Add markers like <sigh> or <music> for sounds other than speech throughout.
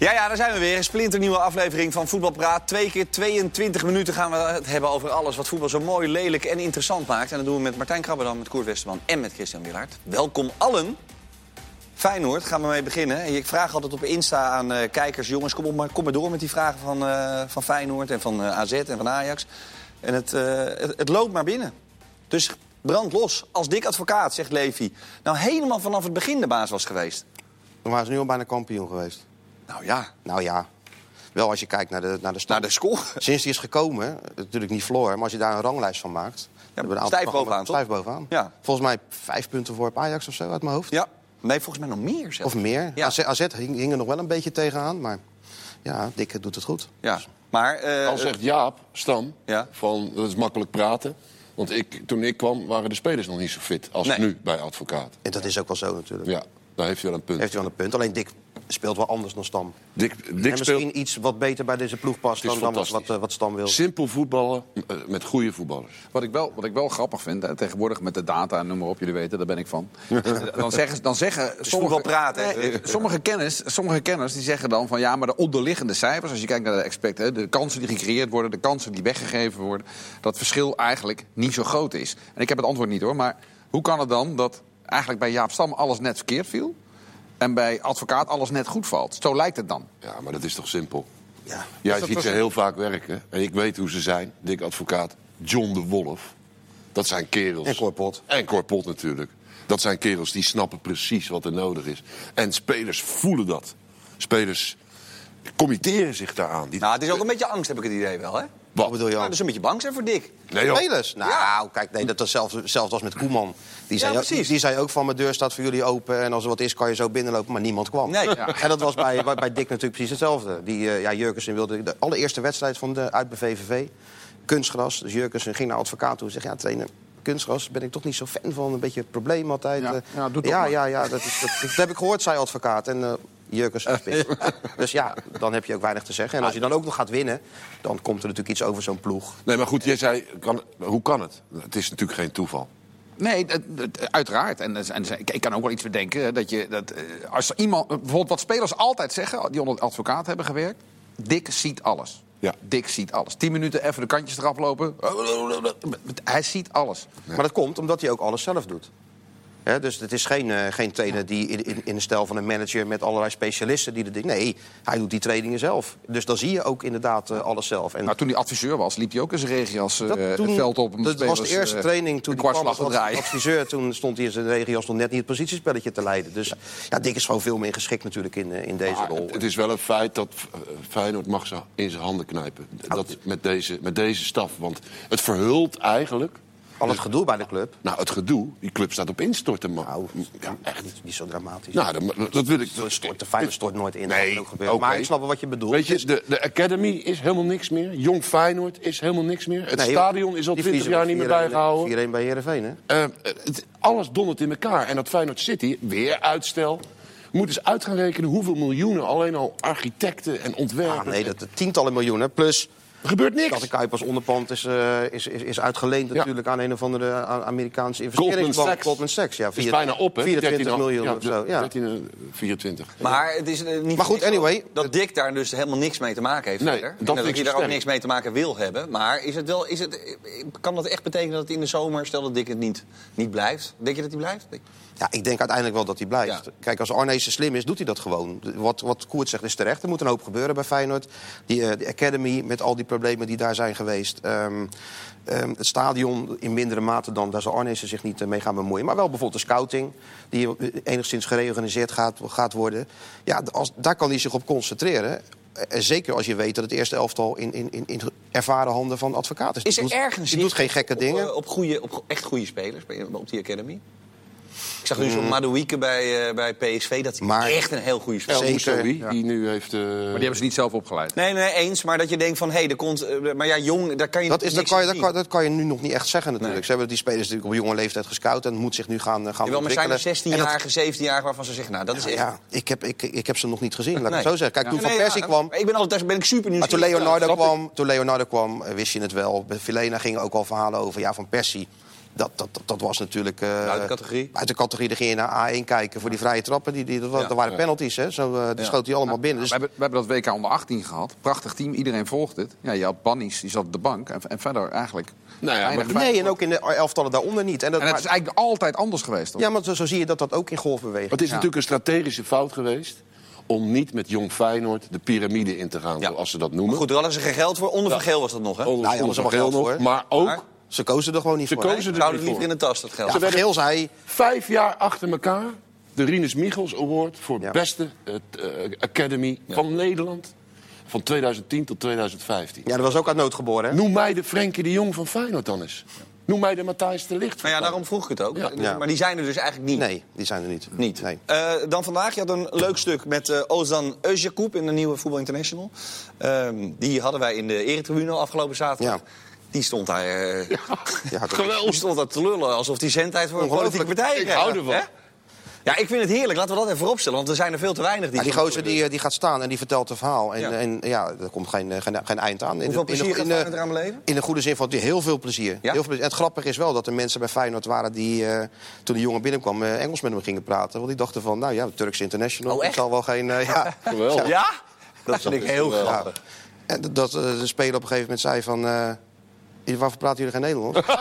Ja, ja, daar zijn we weer. Een splinternieuwe aflevering van Voetbalpraat. Twee keer 22 minuten gaan we het hebben over alles wat voetbal zo mooi, lelijk en interessant maakt. En dat doen we met Martijn Krabberdam, met Koert Westerman en met Christian Willaert. Welkom allen. Feyenoord, gaan we mee beginnen. En Ik vraag altijd op Insta aan eh, kijkers... jongens, kom, op maar, kom maar door met die vragen van, eh, van Feyenoord en van eh, AZ en van Ajax. En het, het, het loopt maar binnen. Dus brand los. Als dik advocaat, zegt Levi. Nou, helemaal vanaf het begin de baas was geweest. Dan waren ze nu al bijna kampioen geweest. Nou ja, Nou ja, wel als je kijkt naar de, naar de stand. naar de score. Sinds die is gekomen, natuurlijk niet verloren, maar als je daar een ranglijst van maakt... hebben we een aantal stijf bovenaan, programma's- Stijf bovenaan. Ja. Volgens mij vijf punten voor op Ajax of zo uit mijn hoofd. Ja. Nee, volgens mij nog meer zelfs. Of meer. Ja. AZ, AZ hing, hing er nog wel een beetje tegenaan, maar ja, Dick doet het goed. Ja. Maar, eh, Al zegt Jaap Stam Ja. van dat is makkelijk praten. Want ik, toen ik kwam waren de spelers nog niet zo fit als Nee. nu bij advocaat. En dat is ook wel zo natuurlijk. Ja, daar heeft hij wel een punt. Heeft hij wel een punt. Alleen Dick speelt wel anders dan Stam. Dick, en misschien speelt iets wat beter bij deze ploeg past dan, dan wat, eh, wat Stam wil. simpel voetballen eh, met goede voetballers. Wat ik, wel, wat ik wel grappig vind, hè, tegenwoordig met de data en noem maar op, jullie weten, daar ben ik van. <laughs> dan zeggen, dan zeggen voetbal praten, hè? Sommige, kennis, sommige kenners die zeggen dan van ja, maar de onderliggende cijfers, als je kijkt naar de expect, hè, de kansen die gecreëerd worden, de kansen die weggegeven worden, dat het verschil eigenlijk niet zo groot is. En ik heb het antwoord niet hoor, maar hoe kan het dan dat eigenlijk bij Jaap Stam alles net verkeerd viel en bij advocaat alles net goed valt? Zo lijkt het dan. Ja, maar dat is toch simpel? Ja. Jij ziet was- ze heel vaak werken. En ik weet hoe ze zijn. Dick Advocaat, John de Wolf. Dat zijn kerels. En Cor Pot. En Cor Pot natuurlijk. Dat zijn kerels die snappen precies wat er nodig is. En spelers voelen dat. Spelers committeren zich daaraan. Die... nou, het is ook een beetje angst, heb ik het idee wel, hè? Wat bedoel je Nou, dan? dus een beetje bang zijn voor Dick. Nee, joh. Spelers? Nou, kijk, nee, dat is zelfs, zelfs als met Koeman. Die zei, die zei ook van, mijn deur staat voor jullie open... en als er wat is, kan je zo binnenlopen, maar niemand kwam. Nee. En dat was bij, bij, bij Dick natuurlijk precies hetzelfde. Die, eh, ja, Jurkensen wilde de allereerste wedstrijd van de, uit bij VVV. Kunstgras. Dus Jurkensen ging naar advocaat toe en zei... ja, trainer, kunstgras ben ik toch niet zo fan van. Een beetje een probleem altijd. Ja, eh. ja, ja, ja, ja, dat, is, dat, dat heb ik gehoord, zei advocaat. En uh, Jurkensen was pissig. Dus ja, dan heb je ook weinig te zeggen. En als je dan ook nog gaat winnen... dan komt er natuurlijk iets over zo'n ploeg. Nee, maar goed, jij zei, kan, hoe kan het? Het is natuurlijk geen toeval. Nee, uiteraard. En, en ik kan ook wel iets bedenken. Dat je, dat, eh, als iemand, bijvoorbeeld wat spelers altijd zeggen, die onder de advocaat hebben gewerkt. Dick ziet alles. Ja. Dick ziet alles. Tien minuten even de kantjes eraf lopen. Hij ziet alles. Maar dat komt omdat hij ook alles zelf doet. Hè, dus het is geen, eh, geen trainer die in, in, in de stijl van een manager met allerlei specialisten die de ding. Nee, hij doet die trainingen zelf. Dus dan zie je ook inderdaad eh, alles zelf. En Nou, toen hij adviseur was, liep hij ook in zijn regenjas eh, dat het veld op. dat was de eerste eh, training toen hij draaien. adviseur. Toen stond hij in zijn regenjas nog net niet het positiespelletje te leiden. Dus ja, Dick is gewoon veel meer geschikt natuurlijk in, eh, in deze Maar rol. het, is wel een feit dat eh, Feyenoord mag ze in zijn handen knijpen. Dat, met, deze, met deze staf. Want het verhult eigenlijk... Al het gedoe bij de club. Nou, het gedoe, die club staat op instorten, man. Nou, ja, echt. Niet, niet zo dramatisch. Nou, dat, dat wil ik... Zo stort, de Feyenoord stort nooit in. Nee, dat ook. Maar ik snap wel wat je bedoelt. Weet je, de, de Academy is helemaal niks meer. Jong Feyenoord is helemaal niks meer. Het Nee, stadion is al die 20 verliezen jaar niet meer 4-1 bijgehouden. 4-1 bij Heerenveen, hè? Eh, het, alles dondert in elkaar. En dat Feyenoord City, weer uitstel... moet eens uit gaan rekenen hoeveel miljoenen alleen al architecten en ontwerpers... Ah, nee, dat tientallen miljoenen. Plus Er gebeurt dat niks. de Kuip als onderpand is, eh, is, is, is uitgeleend Ja. natuurlijk aan een of andere A- Amerikaanse investeringsbank. Goldman Sachs. Goldman Sachs, ja. Het is vier- bijna op, hè? 24 13 miljoen ja, of zo. Ja. 13, eh, 24. Maar het is eh, niet Maar goed, anyway. Dat Dick daar dus helemaal niks mee te maken heeft Nee, verder. dat dat ik hij daar ook niks mee te maken wil hebben. Maar is het wel, is het, eh, kan dat echt betekenen dat het in de zomer... stel dat Dick het niet, niet blijft. Denk je dat hij blijft? Ja, ik denk uiteindelijk wel dat hij blijft. Ja. Kijk, als Arnezen slim is, doet hij dat gewoon. Wat, wat Koert zegt is terecht. Er moet een hoop gebeuren bij Feyenoord. Die, eh, de Academy met al die problemen die daar zijn geweest. Ehm, ehm, het stadion in mindere mate dan, daar zal Arnezen zich niet eh, mee gaan bemoeien. Maar wel bijvoorbeeld de scouting, die eh, enigszins gereorganiseerd gaat, gaat worden. Ja, als, daar kan hij zich op concentreren. En zeker als je weet dat het eerste elftal in, in, in, in ervaren handen van advocaten is. Is er doet- ergens Die doet geen gekke op, dingen. eh, Op, goede, op echt goede spelers op die Academy? Ik zag nu zo'n Maduike bij, eh, bij PSV. Dat is Mm. Maar- echt een heel goede speler. El Zeker, Moussaoui, die nu heeft... eh, Maar die hebben ze niet zelf opgeleid. Nee, nee, eens. Maar dat je denkt van, hé, er komt... eh, maar ja, jong, daar kan je Dat, is, dat, niks kan je, aan dat, kan, dat kan je nu nog niet echt zeggen natuurlijk. Nee. Ze hebben die spelers natuurlijk op jonge leeftijd gescout... en moet zich nu gaan, eh, gaan Jawel, maar zijn er ontwikkelen. En dat- 16-jarigen, 17-jarigen waarvan ze zeggen... nou, dat is echt... Ja, ik heb, ik, ik heb ze nog niet gezien, laat ik Nee. het zo zeggen. Kijk, toen Van Persie ja, kwam... Ik ben altijd, daar ben ik super Maar toen nieuwsgierig. Leonardo, kwam, toen Leonardo kwam, eh, wist je het wel. Bij Vilena gingen ook al verhalen over. Ja, Van Persie Dat, dat, dat, was natuurlijk... eh, Uit de categorie? Uit de categorie, daar ging je naar A1 kijken voor die vrije trappen. Die, die, dat, wa- Ja. dat waren penalties, hè. Zo, eh, die Ja. schoot hij allemaal binnen. We Dus, hebben, we hebben dat WK onder 18 gehad. Prachtig team, iedereen volgt het. Ja, je had Bannies, die zat op de bank. En, en verder eigenlijk... Nou ja, maar- nee, en ook in de elftallen daaronder niet. En, dat, En het is maar- eigenlijk altijd anders geweest, toch? ja, maar zo, zo zie je dat dat ook in golfbeweging. Het is Ja. natuurlijk een strategische fout geweest om niet met Jong Feyenoord de piramide in te gaan, Ja. zoals ze dat Maar noemen. goed, daar hadden ze geen geld voor. Onder Van Geel was dat nog, hè? Onder- Nou ja, onder Van Geel nog, voor, maar ook Maar- Ze kozen er gewoon niet Ze voor. kozen hè? er niet voor. in de tas, dat geld. Ja, Geel zei... Vijf jaar achter elkaar de Rinus Michels Award voor Ja. beste eh, eh, academy van Nederland. Van 2010 tot 2015. Ja, dat was ook uit nood geboren, hè? Noem mij de Frenkie de Jong van Feyenoord dan eens. Noem mij de Matthijs de Licht ja, daarom vroeg ik het ook. Ja. Ja. Maar die zijn er dus eigenlijk niet. Nee, die zijn er niet. Niet. Nee. Eh, dan vandaag, je had een leuk stuk met eh, Ozan Özjakoub in de nieuwe Voetbal International. Ehm, die hadden wij in de eretribune afgelopen zaterdag. Ja. Die stond daar, eh, Ja, die stond daar te lullen alsof die zendtijd voor een politieke partij Ik hou ervan. Hè? Ja, ik vind het heerlijk. Laten we dat even vooropstellen, want er zijn er veel te weinig. Die, Ja, die gozer die, eh, die gaat staan en die vertelt het verhaal. En Ja. en, ja er komt geen, eh, geen, geen eind aan. In Hoeveel in de- plezier in de- Feyenoord eraan beleven? In de goede zin van heel veel plezier. Ja? Heel veel plezier. En het grappige is wel dat er mensen bij Feyenoord waren die eh, toen de jongen binnenkwam eh, Engels met hem gingen praten. Want die dachten van, nou ja, Turks International. Oh, echt? zal wel geen. ja. <laughs> Geweldig. Ja? Dat vind ik heel grappig. En dat- de speler op een gegeven moment zei van. Waarvoor praten jullie geen Nederlands? <laughs> Oh,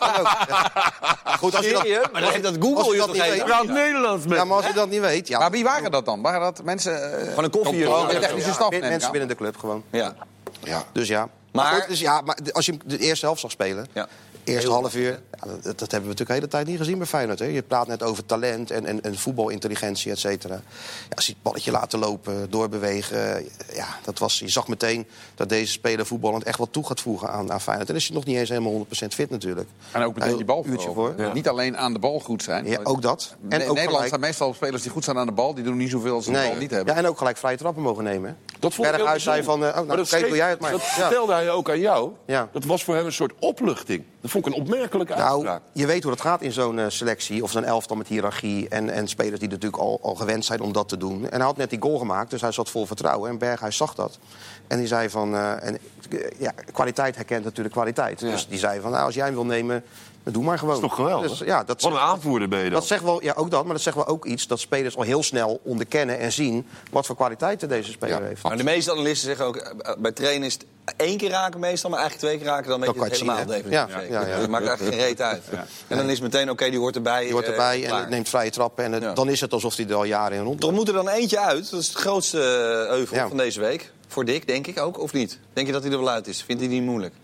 oh, ook. Ja. Goed, als je dat? Maar dan heeft dat als Google je je dat toch niet weet- Praat Nederlands met ja, maar als je dat niet weet. Ja, Maar wie waren dat dan? Waren dat mensen... eh, Van een koffie. Ja, ja, technische Ja, staf, ik mensen binnen de club gewoon. Ja. Ja. Dus ja. Maar- Maar, goed, dus ja, maar als je de eerste helft zag spelen, Ja. Eerste Heel half uur, ja, dat, dat hebben we natuurlijk de hele tijd niet gezien bij Feyenoord. Hè. Je praat net over talent en, en, en voetbalintelligentie, et cetera. Ja, als je het balletje laten lopen, doorbewegen, ja, dat was, je zag meteen dat deze speler voetballend echt wat toe gaat voegen aan, aan Feyenoord. En is hij nog niet eens helemaal 100% fit natuurlijk. En ook meteen Een die bal voor. Niet alleen aan de bal goed zijn. Ja, ook dat. En ook Nederland gelijk- zijn meestal spelers die goed zijn aan de bal. Die doen niet zoveel als ze de bal niet hebben. Ja, en ook gelijk vrije trappen mogen nemen. hè. Dat vond Berghuis zei van, eh, oh, nou, Maar doe jij het maar. Dat Ja. vertelde hij ook aan jou. Ja. Dat was voor hem een soort opluchting. Dat vond ik een opmerkelijke Nou, uitspraak. je weet hoe dat gaat in zo'n eh, selectie of zo'n elftal met hiërarchie. En, en spelers die natuurlijk al, al gewend zijn om dat te doen. En hij had net die goal gemaakt, dus hij zat vol vertrouwen. En Berghuis zag dat. En die zei van, eh, en, ja, kwaliteit herkent natuurlijk kwaliteit. Ja. Dus die zei van, nou, als jij hem wil nemen, dan doe maar gewoon. Dat is toch geweldig? Dus, ja, dat, Wat een aanvoerder ben je dan. dat zegt wel, ja, ook dat, maar dat zegt wel ook iets dat spelers al heel snel onderkennen en zien wat voor kwaliteiten deze speler Ja. heeft. Maar de meeste analisten zeggen ook, eh, bij trainen is het één keer raken meestal, maar eigenlijk twee keer raken, dan weet je het helemaal zien. Ja, ja, ja. Dat maakt eigenlijk geen reet uit. En dan is het meteen, oké, die hoort erbij. Die hoort eh, erbij en het neemt vrije trappen. En het- dan is het alsof hij er al jaren in rond Er moet er dan eentje uit, dat is het grootste eh, euvel Ja. van deze week. Voor Dick, denk ik ook, of niet? Denk je dat hij er wel uit is? Vindt hij die moeilijk?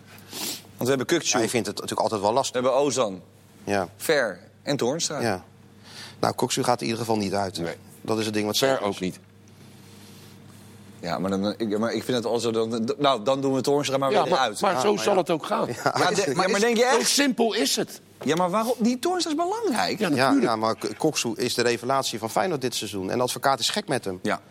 Want we hebben Kukcu, je vindt het natuurlijk altijd wel lastig. we hebben Ozan, Ja. Ver en Toornstra. Ja. Nou, Koksu gaat er in ieder geval niet uit. Nee. Dat is het ding wat Ver ook niet. Ja, maar, dan, ik, maar ik vind het al zo... Dan, nou, dan doen we Toornstra maar Ja, weer maar, uit. maar zo zal het ook gaan. Ja, de- <laughs> maar, maar denk je Zo echt? simpel is het. Ja, maar waarom? Die Toornstra is belangrijk. Ja, Ja, maar Koksu is de revelatie van Feyenoord dit seizoen. En de advocaat is gek met hem. Ja.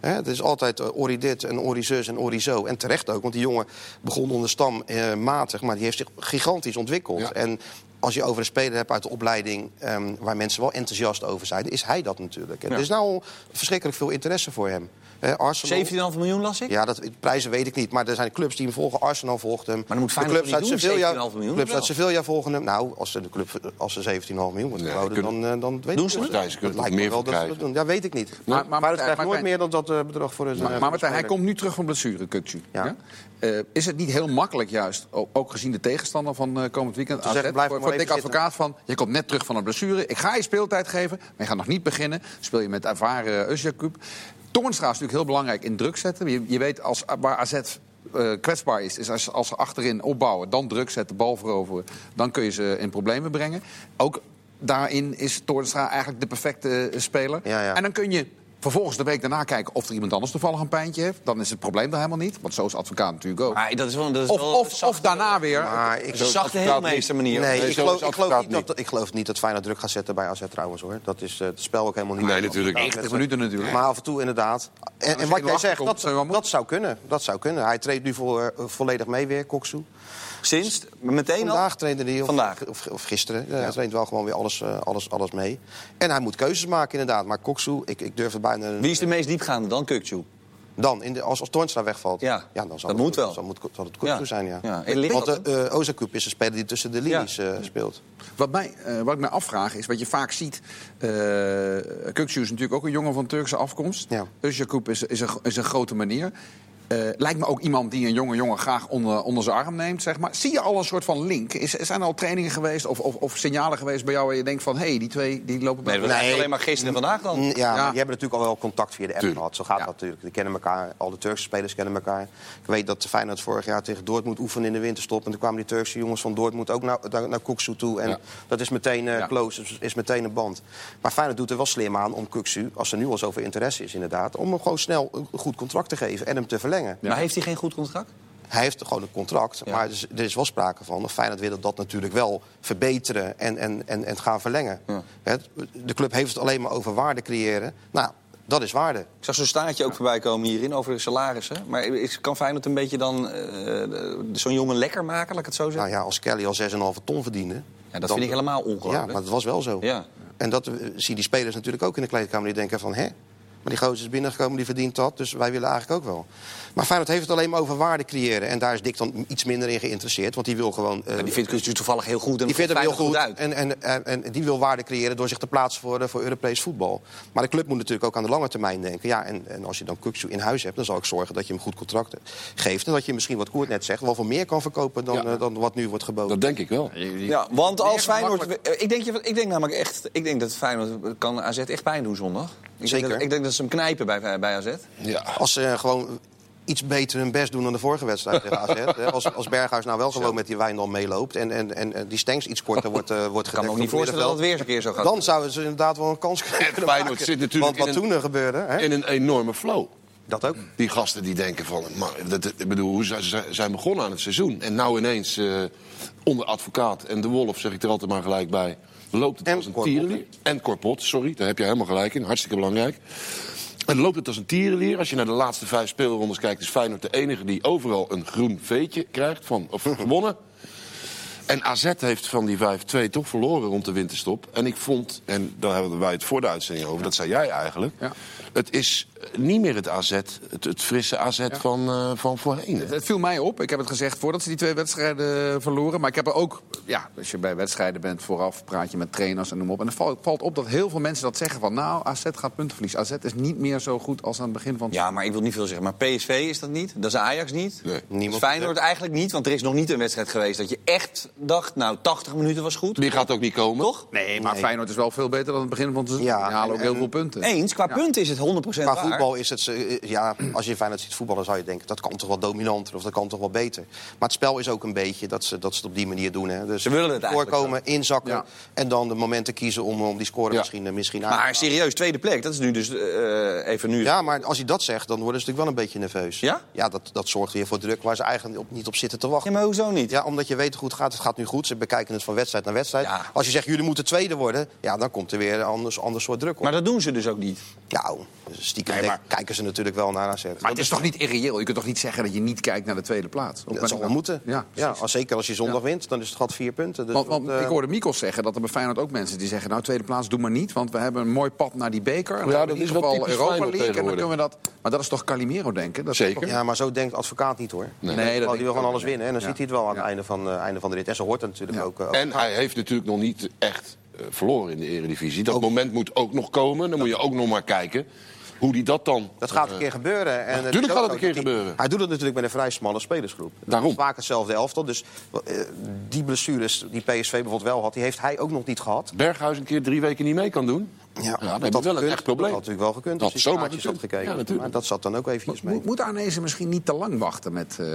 Het is altijd eh, Ori dit en Ori zus en Ori zo. En terecht ook, want die jongen begon onder stam eh, matig... maar die heeft zich gigantisch ontwikkeld. Ja. En als je over een speler hebt uit de opleiding... ehm, waar mensen wel enthousiast over zijn, is hij dat natuurlijk. En Ja. Er is nou al verschrikkelijk veel interesse voor hem. Arsenal... 17,5 miljoen las ik? Ja, dat, prijzen weet ik niet. Maar er zijn clubs die hem volgen. Arsenal volgt hem. dan moet de Feyenoord clubs uit niet doen, Sevilla, 17,5 miljoen, clubs uit? Sevilla volgen hem. Nou, als ze de club als ze 17,5 miljoen geboden, kunnen- dan, eh, dan weet Doen ik ze niet. het? Dat lijkt me meer wel dat dat doen. Ja, weet ik niet. Maar- Maar, maar- maar het krijgt maar- nooit maar- meer dan dat eh, bedrag voor een Maar, eh, maar Martijn, hij komt nu terug van blessure, Kukcu. Ja. Ja? Eh, is het niet heel makkelijk juist, ook gezien de tegenstander van eh, komend weekend... zeggen, AZ, blijf voor, maar voor Advocaat van... je komt net terug van een blessure, ik ga je speeltijd geven... maar je gaat nog niet beginnen. Speel je met ervaren Özjakup. Toornstra is natuurlijk heel belangrijk in druk zetten. Je, je weet, als, waar AZ eh, kwetsbaar is, is als, als ze achterin opbouwen... dan druk zetten, bal veroveren, dan kun je ze in problemen brengen. Ook daarin is Toornstra eigenlijk de perfecte eh, speler. Ja, ja. En dan kun je vervolgens de week daarna kijken of er iemand anders toevallig een pijntje heeft. Dan is het probleem daar helemaal niet. Want zo is advocaat natuurlijk ook. Maar dat is wel, dat is Of, wel of, of daarna weer. Maar ik, zachte heelmeester manier. nee, Nee, ik, geloof, ik, niet dat, ik geloof niet dat Feyenoord druk gaat zetten bij AZ trouwens hoor. Dat is eh, het spel ook helemaal niet. Nee, natuurlijk niet. 90 minuten natuurlijk. Maar af en toe inderdaad. En, wat jij zegt, dat, dat zou kunnen. Dat zou kunnen. Hij treedt nu voor, eh, volledig mee weer, Koksu. Sinds? Meteen al? Vandaag trainde hij, of, Vandaag. Of, of gisteren. Ja, Hij traint wel gewoon weer alles, eh, alles, alles mee. En hij moet keuzes maken inderdaad. Maar Koksu, ik, ik durf het bijna... Wie is de meest diepgaande dan? Kukcu. Dan, in de, als, als Toornstra wegvalt, Ja, dan zal dat het, moet wel. Zal, moet, zal het Kuksu Ja. zijn, ja. Ja, Want de uh, Ozakup is een speler die tussen de linies eh, speelt. Wat, mij, eh, wat ik mij afvraag is, wat je vaak ziet... eh Kuksu is natuurlijk ook een jongen van Turkse afkomst. Ja. Özyakup is, is, een, is een grote manier. Eh, lijkt me ook iemand die een jonge jongen graag onder, onder zijn arm neemt. Zeg maar. Zie je al een soort van link? Is, zijn er al trainingen geweest of, of, of signalen geweest bij jou... waar je denkt van, hé, hey, die twee die lopen bij Nee, Nee. alleen maar gisteren en vandaag dan. Ja, Ja. maar die hebben natuurlijk al wel contact via de app Tuurlijk. gehad. Zo gaat Ja. dat natuurlijk. Die kennen elkaar, al de Turkse spelers kennen elkaar. Ik weet dat Feyenoord vorig jaar tegen Dortmund oefende in de winterstop. En toen kwamen die Turkse jongens van Dortmund ook naar, naar, naar Kuksu toe. En Ja. dat is meteen eh, Ja. close, is, is meteen een band. Maar Feyenoord doet er wel slim aan om Kuksu, als er nu al zoveel interesse is inderdaad... om hem gewoon snel een goed contract te geven en hem te verlengen. Maar heeft hij geen goed contract? Hij heeft gewoon een contract, Ja. maar er is, er is wel sprake van. Of Feyenoord wil dat natuurlijk wel verbeteren en, en, en, en gaan verlengen. Ja. Het- de club heeft het alleen maar over waarde creëren. Nou, dat is waarde. Ik zag zo'n staartje ook voorbij komen hierin over de salarissen. Maar is, kan Feyenoord een beetje dan eh, zo'n jongen lekker maken, laat ik het zo zeggen? Nou ja, als Kelly al 6,5 ton verdiende... Ja, dat dan- vind ik helemaal Ja, ongelooflijk. maar dat was wel zo. Ja. En dat eh, zien die spelers natuurlijk ook in de kleedkamer. Die denken van, hè? Maar die gozer is binnengekomen, die verdient dat. Dus wij willen eigenlijk ook wel. Maar Feyenoord heeft het alleen maar over waarde creëren. En daar is Dick dan iets minder in geïnteresseerd. Want die wil gewoon... eh, die vindt Kutsu toevallig heel goed en Die vindt hem heel goed. uit. En, en, en, en die wil waarde creëren door zich te plaatsen voor, eh, voor Europees voetbal. Maar de club moet natuurlijk ook aan de lange termijn denken. Ja, en, en als je dan Kuksu in huis hebt, dan zal ik zorgen dat je hem goed contract geeft. En dat je misschien, wat Koert net zegt, wel veel meer kan verkopen dan, Ja. eh, dan wat nu wordt geboden. Dat denk ik wel. Ja, want als Feyenoord... eh, Ik denk, je- ik denk namelijk echt... Ik denk dat Feyenoord kan AZ echt pijn doen zondag. Ik Zeker. Denk dat, ik denk dat ze hem knijpen bij, bij AZ. Ja. Als ze gewoon iets beter hun best doen dan de vorige wedstrijd tegen AZ. Als, als Berghuis nou wel gewoon met die Wijndal meeloopt... en, en, en die Stengs iets korter wordt, eh wordt Ik kan me ook niet voorstellen dat het weer eens een keer zo gaat. Dan zouden ze inderdaad wel een kans kunnen Feyenoord zit natuurlijk Want wat toen er gebeurde, hè? In een enorme flow. dat ook. Die gasten die denken van, maar, dat, ik bedoel, hoe ze ze zijn begonnen aan het seizoen. En nou ineens eh, onder advocaat en de Wolf, zeg ik er altijd maar gelijk bij, loopt het En als een tierenlier. En Corpot, sorry, daar heb je helemaal gelijk in. Hartstikke belangrijk. En loopt het als een tierenlier. Als je naar de laatste vijf speelrondes kijkt, is Feyenoord de enige die overal een groen veetje krijgt van, of <laughs> gewonnen. En AZ heeft van die 5-2 toch verloren rond de winterstop. En ik vond, en daar hebben wij het voor de uitzending over, dat zei jij eigenlijk. Ja. Het is niet meer het AZ, het, het frisse AZ van, eh, van voorheen. Het viel mij op. Ik heb het gezegd voordat ze die twee wedstrijden verloren. Maar ik heb er ook, ja, als je bij wedstrijden bent vooraf, praat je met trainers en noem op. En het valt, valt op dat heel veel mensen dat zeggen van, nou, AZ gaat puntenverlies. AZ is niet meer zo goed als aan het begin van het Ja, maar ik wil niet veel zeggen. Maar PSV is dat niet. Dat is Ajax niet. Nee. Dat is Niemand- Feyenoord eigenlijk niet. Want er is nog niet een wedstrijd geweest dat je echt dacht... nou, 80 minuten was goed. Die gaat ook niet komen. Toch? Nee, maar Feyenoord is wel veel beter dan het begin van het seizoen. Ja, Die halen ook en- heel veel punten. Eens, qua punten is het 100% Qua waar. Voetbal is het, eh, ja, als je Feyenoord ziet voetballen zou je denken... dat kan toch wel dominanter of dat kan toch wel beter. Maar het spel is ook een beetje dat ze, dat ze het op die manier doen. Hè. Dus Ze willen het eigenlijk voorkomen, inzakken Ja. en dan de momenten kiezen om, om die score Ja. misschien, eh, misschien aan te Maar serieus, tweede plek. Dat is nu dus eh, even nu... Ja, maar als hij dat zegt, dan worden ze natuurlijk wel een beetje nerveus. Ja? Ja, dat, dat zorgt weer voor druk waar ze eigenlijk op, niet op zitten te wachten. Ja, maar hoezo niet? Ja, omdat je weet hoe het gaat. Het gaat nu goed. Ze bekijken het van wedstrijd naar wedstrijd. Ja. Als je zegt, jullie moeten tweede worden... ja, dan komt er weer een ander, ander soort druk op. Maar dat doen ze dus ook niet. Nou, stiekem Nee, maar- kijken ze natuurlijk wel naar AZ. Maar het is toch niet irreëel? Je kunt toch niet zeggen dat je niet kijkt naar de tweede plaats? Ben Dat ik zal wel moeten. Ja, als, zeker als je zondag Ja. wint, dan is het gat vier punten. Dus Want, want dat, eh, ik hoorde Mikos zeggen dat er bij Feyenoord ook mensen die zeggen... nou, tweede plaats, doe maar niet, want we hebben een mooi pad naar die beker. En dan Ja, hebben we dat in is ieder wel geval Europa League. En dan kunnen we dat... Maar dat is toch Calimero denken? Dat Zeker. toch- Ja, maar zo denkt advocaat niet hoor. Nee. Nee, dat die wil ik gewoon ook alles winnen. En dan ziet hij het wel aan het einde van, eh, einde van de rit. En zo hoort het natuurlijk ook. eh, ook. En hij heeft natuurlijk nog niet echt verloren in de eredivisie. Dat moment moet ook nog komen. Dan moet je ook nog maar kijken hoe hij dat dan... Dat gaat eh, een keer gebeuren. En gaat het een keer gebeuren. Hij doet het natuurlijk met een vrij smalle spelersgroep. Daarom. Vaak hetzelfde elftal. Dus eh, die blessures die PSV bijvoorbeeld wel had, die heeft hij ook nog niet gehad. Berghuis een keer drie weken niet mee kan doen. Ja, heb je wel een echt probleem. Dat had natuurlijk wel gekund. Dat als hij had gekund. gekeken. Ja, natuurlijk. maar dat zat dan ook eventjes mee. Moet, moet Arnezen misschien niet te lang wachten met eh,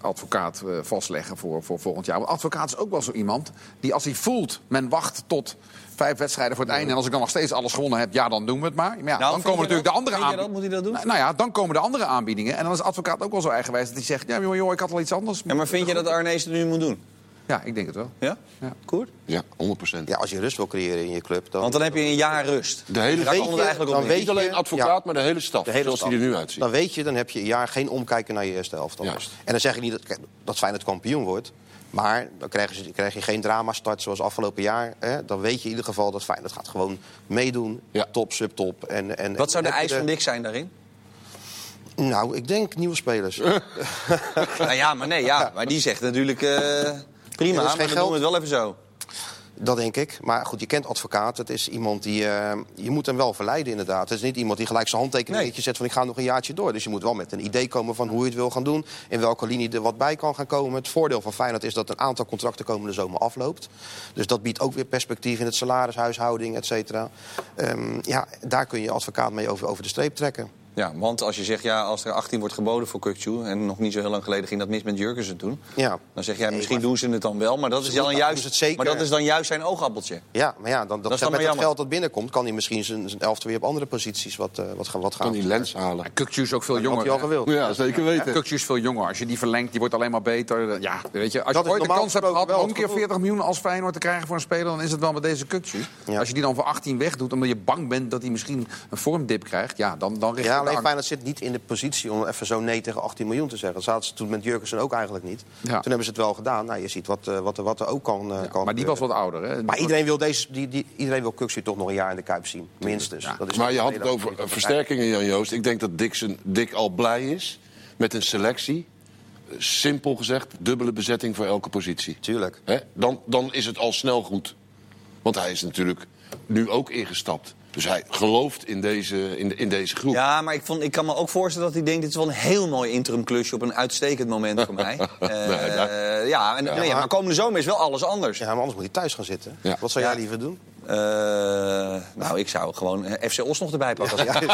advocaat eh, vastleggen voor, voor volgend jaar? Want advocaat is ook wel zo iemand die als hij voelt, men wacht tot vijf wedstrijden voor het einde... en als ik dan nog steeds alles gewonnen heb, ja, dan doen we het maar. maar ja, Nou, dan komen natuurlijk dat? de andere dat? aanbiedingen. Moet hij dat doen? Nou, nou ja, dan komen de andere aanbiedingen. En dan is advocaat ook wel zo eigenwijs dat hij zegt... ja, joh, joh, ik had al iets anders. Ja, maar vind je dat Arnees het nu moet doen? Ja, ik denk het wel. Ja? Ja. Koert? Ja, 100 procent. Ja, als je rust wil creëren in je club, dan... Want dan heb je een jaar rust. De hele het je- eigenlijk op dan weet Niet alleen je- advocaat, ja. maar de hele staf. De hele zoals staf. die er nu uitziet. Dan weet je, dan heb je een jaar geen omkijken naar je eerste elftal. Juist. En dan zeg ik niet dat, dat Feyenoord kampioen wordt. Maar dan krijgen ze, krijg je geen drama-start zoals afgelopen jaar. Hè. Dan weet je in ieder geval dat Feyenoord gaat gewoon meedoen. Ja. Top, subtop. En, en, Wat zou de eis je van Dick zijn daarin? Nou, ik denk nieuwe spelers. <laughs> <laughs> Nou ja, maar nee, ja. Maar die zegt natuurlijk eh, prima, maar dan doen we het wel even zo. Dat denk ik. Maar goed, je kent advocaat. Het is iemand die... eh, je moet hem wel verleiden inderdaad. Het is niet iemand die gelijk zijn handtekening Nee. zet van ik ga nog een jaartje door. Dus je moet wel met een idee komen van hoe je het wil gaan doen. In welke linie er wat bij kan gaan komen. Het voordeel van Feyenoord is dat een aantal contracten komende zomer afloopt. Dus dat biedt ook weer perspectief in het salaris, huishouding, et cetera. Ehm, ja, daar kun je advocaat mee over, over de streep trekken. Ja, want als je zegt, ja, als er 18 wordt geboden voor Kukcu... en nog niet zo heel lang geleden ging dat mis met Jurgensen toen... Ja. dan zeg jij, Nee, misschien maar- doen ze het dan wel... maar dat, is dan, juist, het maar dat is dan juist zijn oogappeltje. Ja, maar ja, dan, dat, is dan met dat jammer. geld dat binnenkomt... kan hij misschien zijn, zijn elftal weer op andere posities wat, eh, wat, gaan, wat gaan. Kan die lens halen. Kukcu is ook veel Dat had jonger. hij al gewild. Ja, zeker weten. Kukcu is veel jonger. Als je die verlengt, die wordt alleen maar beter. Ja, weet je, als Dat je ooit de kans hebt gehad om het een keer gevoel. 40 miljoen als Feyenoord te krijgen voor een speler... dan is het wel met deze Kukcu. Ja. Als je die dan voor 18 wegdoet omdat je bang bent dat hij misschien een vormdip krijgt... ja, dan, dan richt je alleen. Feyenoord zit niet in de positie om even zo nee tegen 18 miljoen te zeggen. Dat zaten ze toen met Jurgensen ook eigenlijk niet. Ja. Toen hebben ze het wel gedaan. Nou, je ziet wat, eh, wat, er, wat er ook kan, eh, kan Maar die was wat ouder, hè? Maar iedereen wil, deze, die, die, iedereen wil Kuxu toch nog een jaar in de Kuip zien. Minstens. Ja. Dat is Maar je had het over eh, versterkingen, Jan Joost. Ik denk dat Dixon, Dick al blij is met een selectie. Simpel gezegd, dubbele bezetting voor elke positie. Tuurlijk. Hè? Dan, dan is het al snel goed. Want hij is natuurlijk nu ook ingestapt. Dus hij gelooft in deze, in, de- in deze groep. Ja, maar ik, vond, ik kan me ook voorstellen dat hij denkt... dit is wel een heel mooi interim klusje op een uitstekend moment voor mij. <laughs> Eh, Nee, ja, en, nee, maar komende zomer is wel alles anders. Ja, maar anders moet hij thuis gaan zitten. Ja. Wat zou jij liever doen? Eh, nou, ik zou gewoon eh, FC Os nog erbij pakken. Ja. <laughs>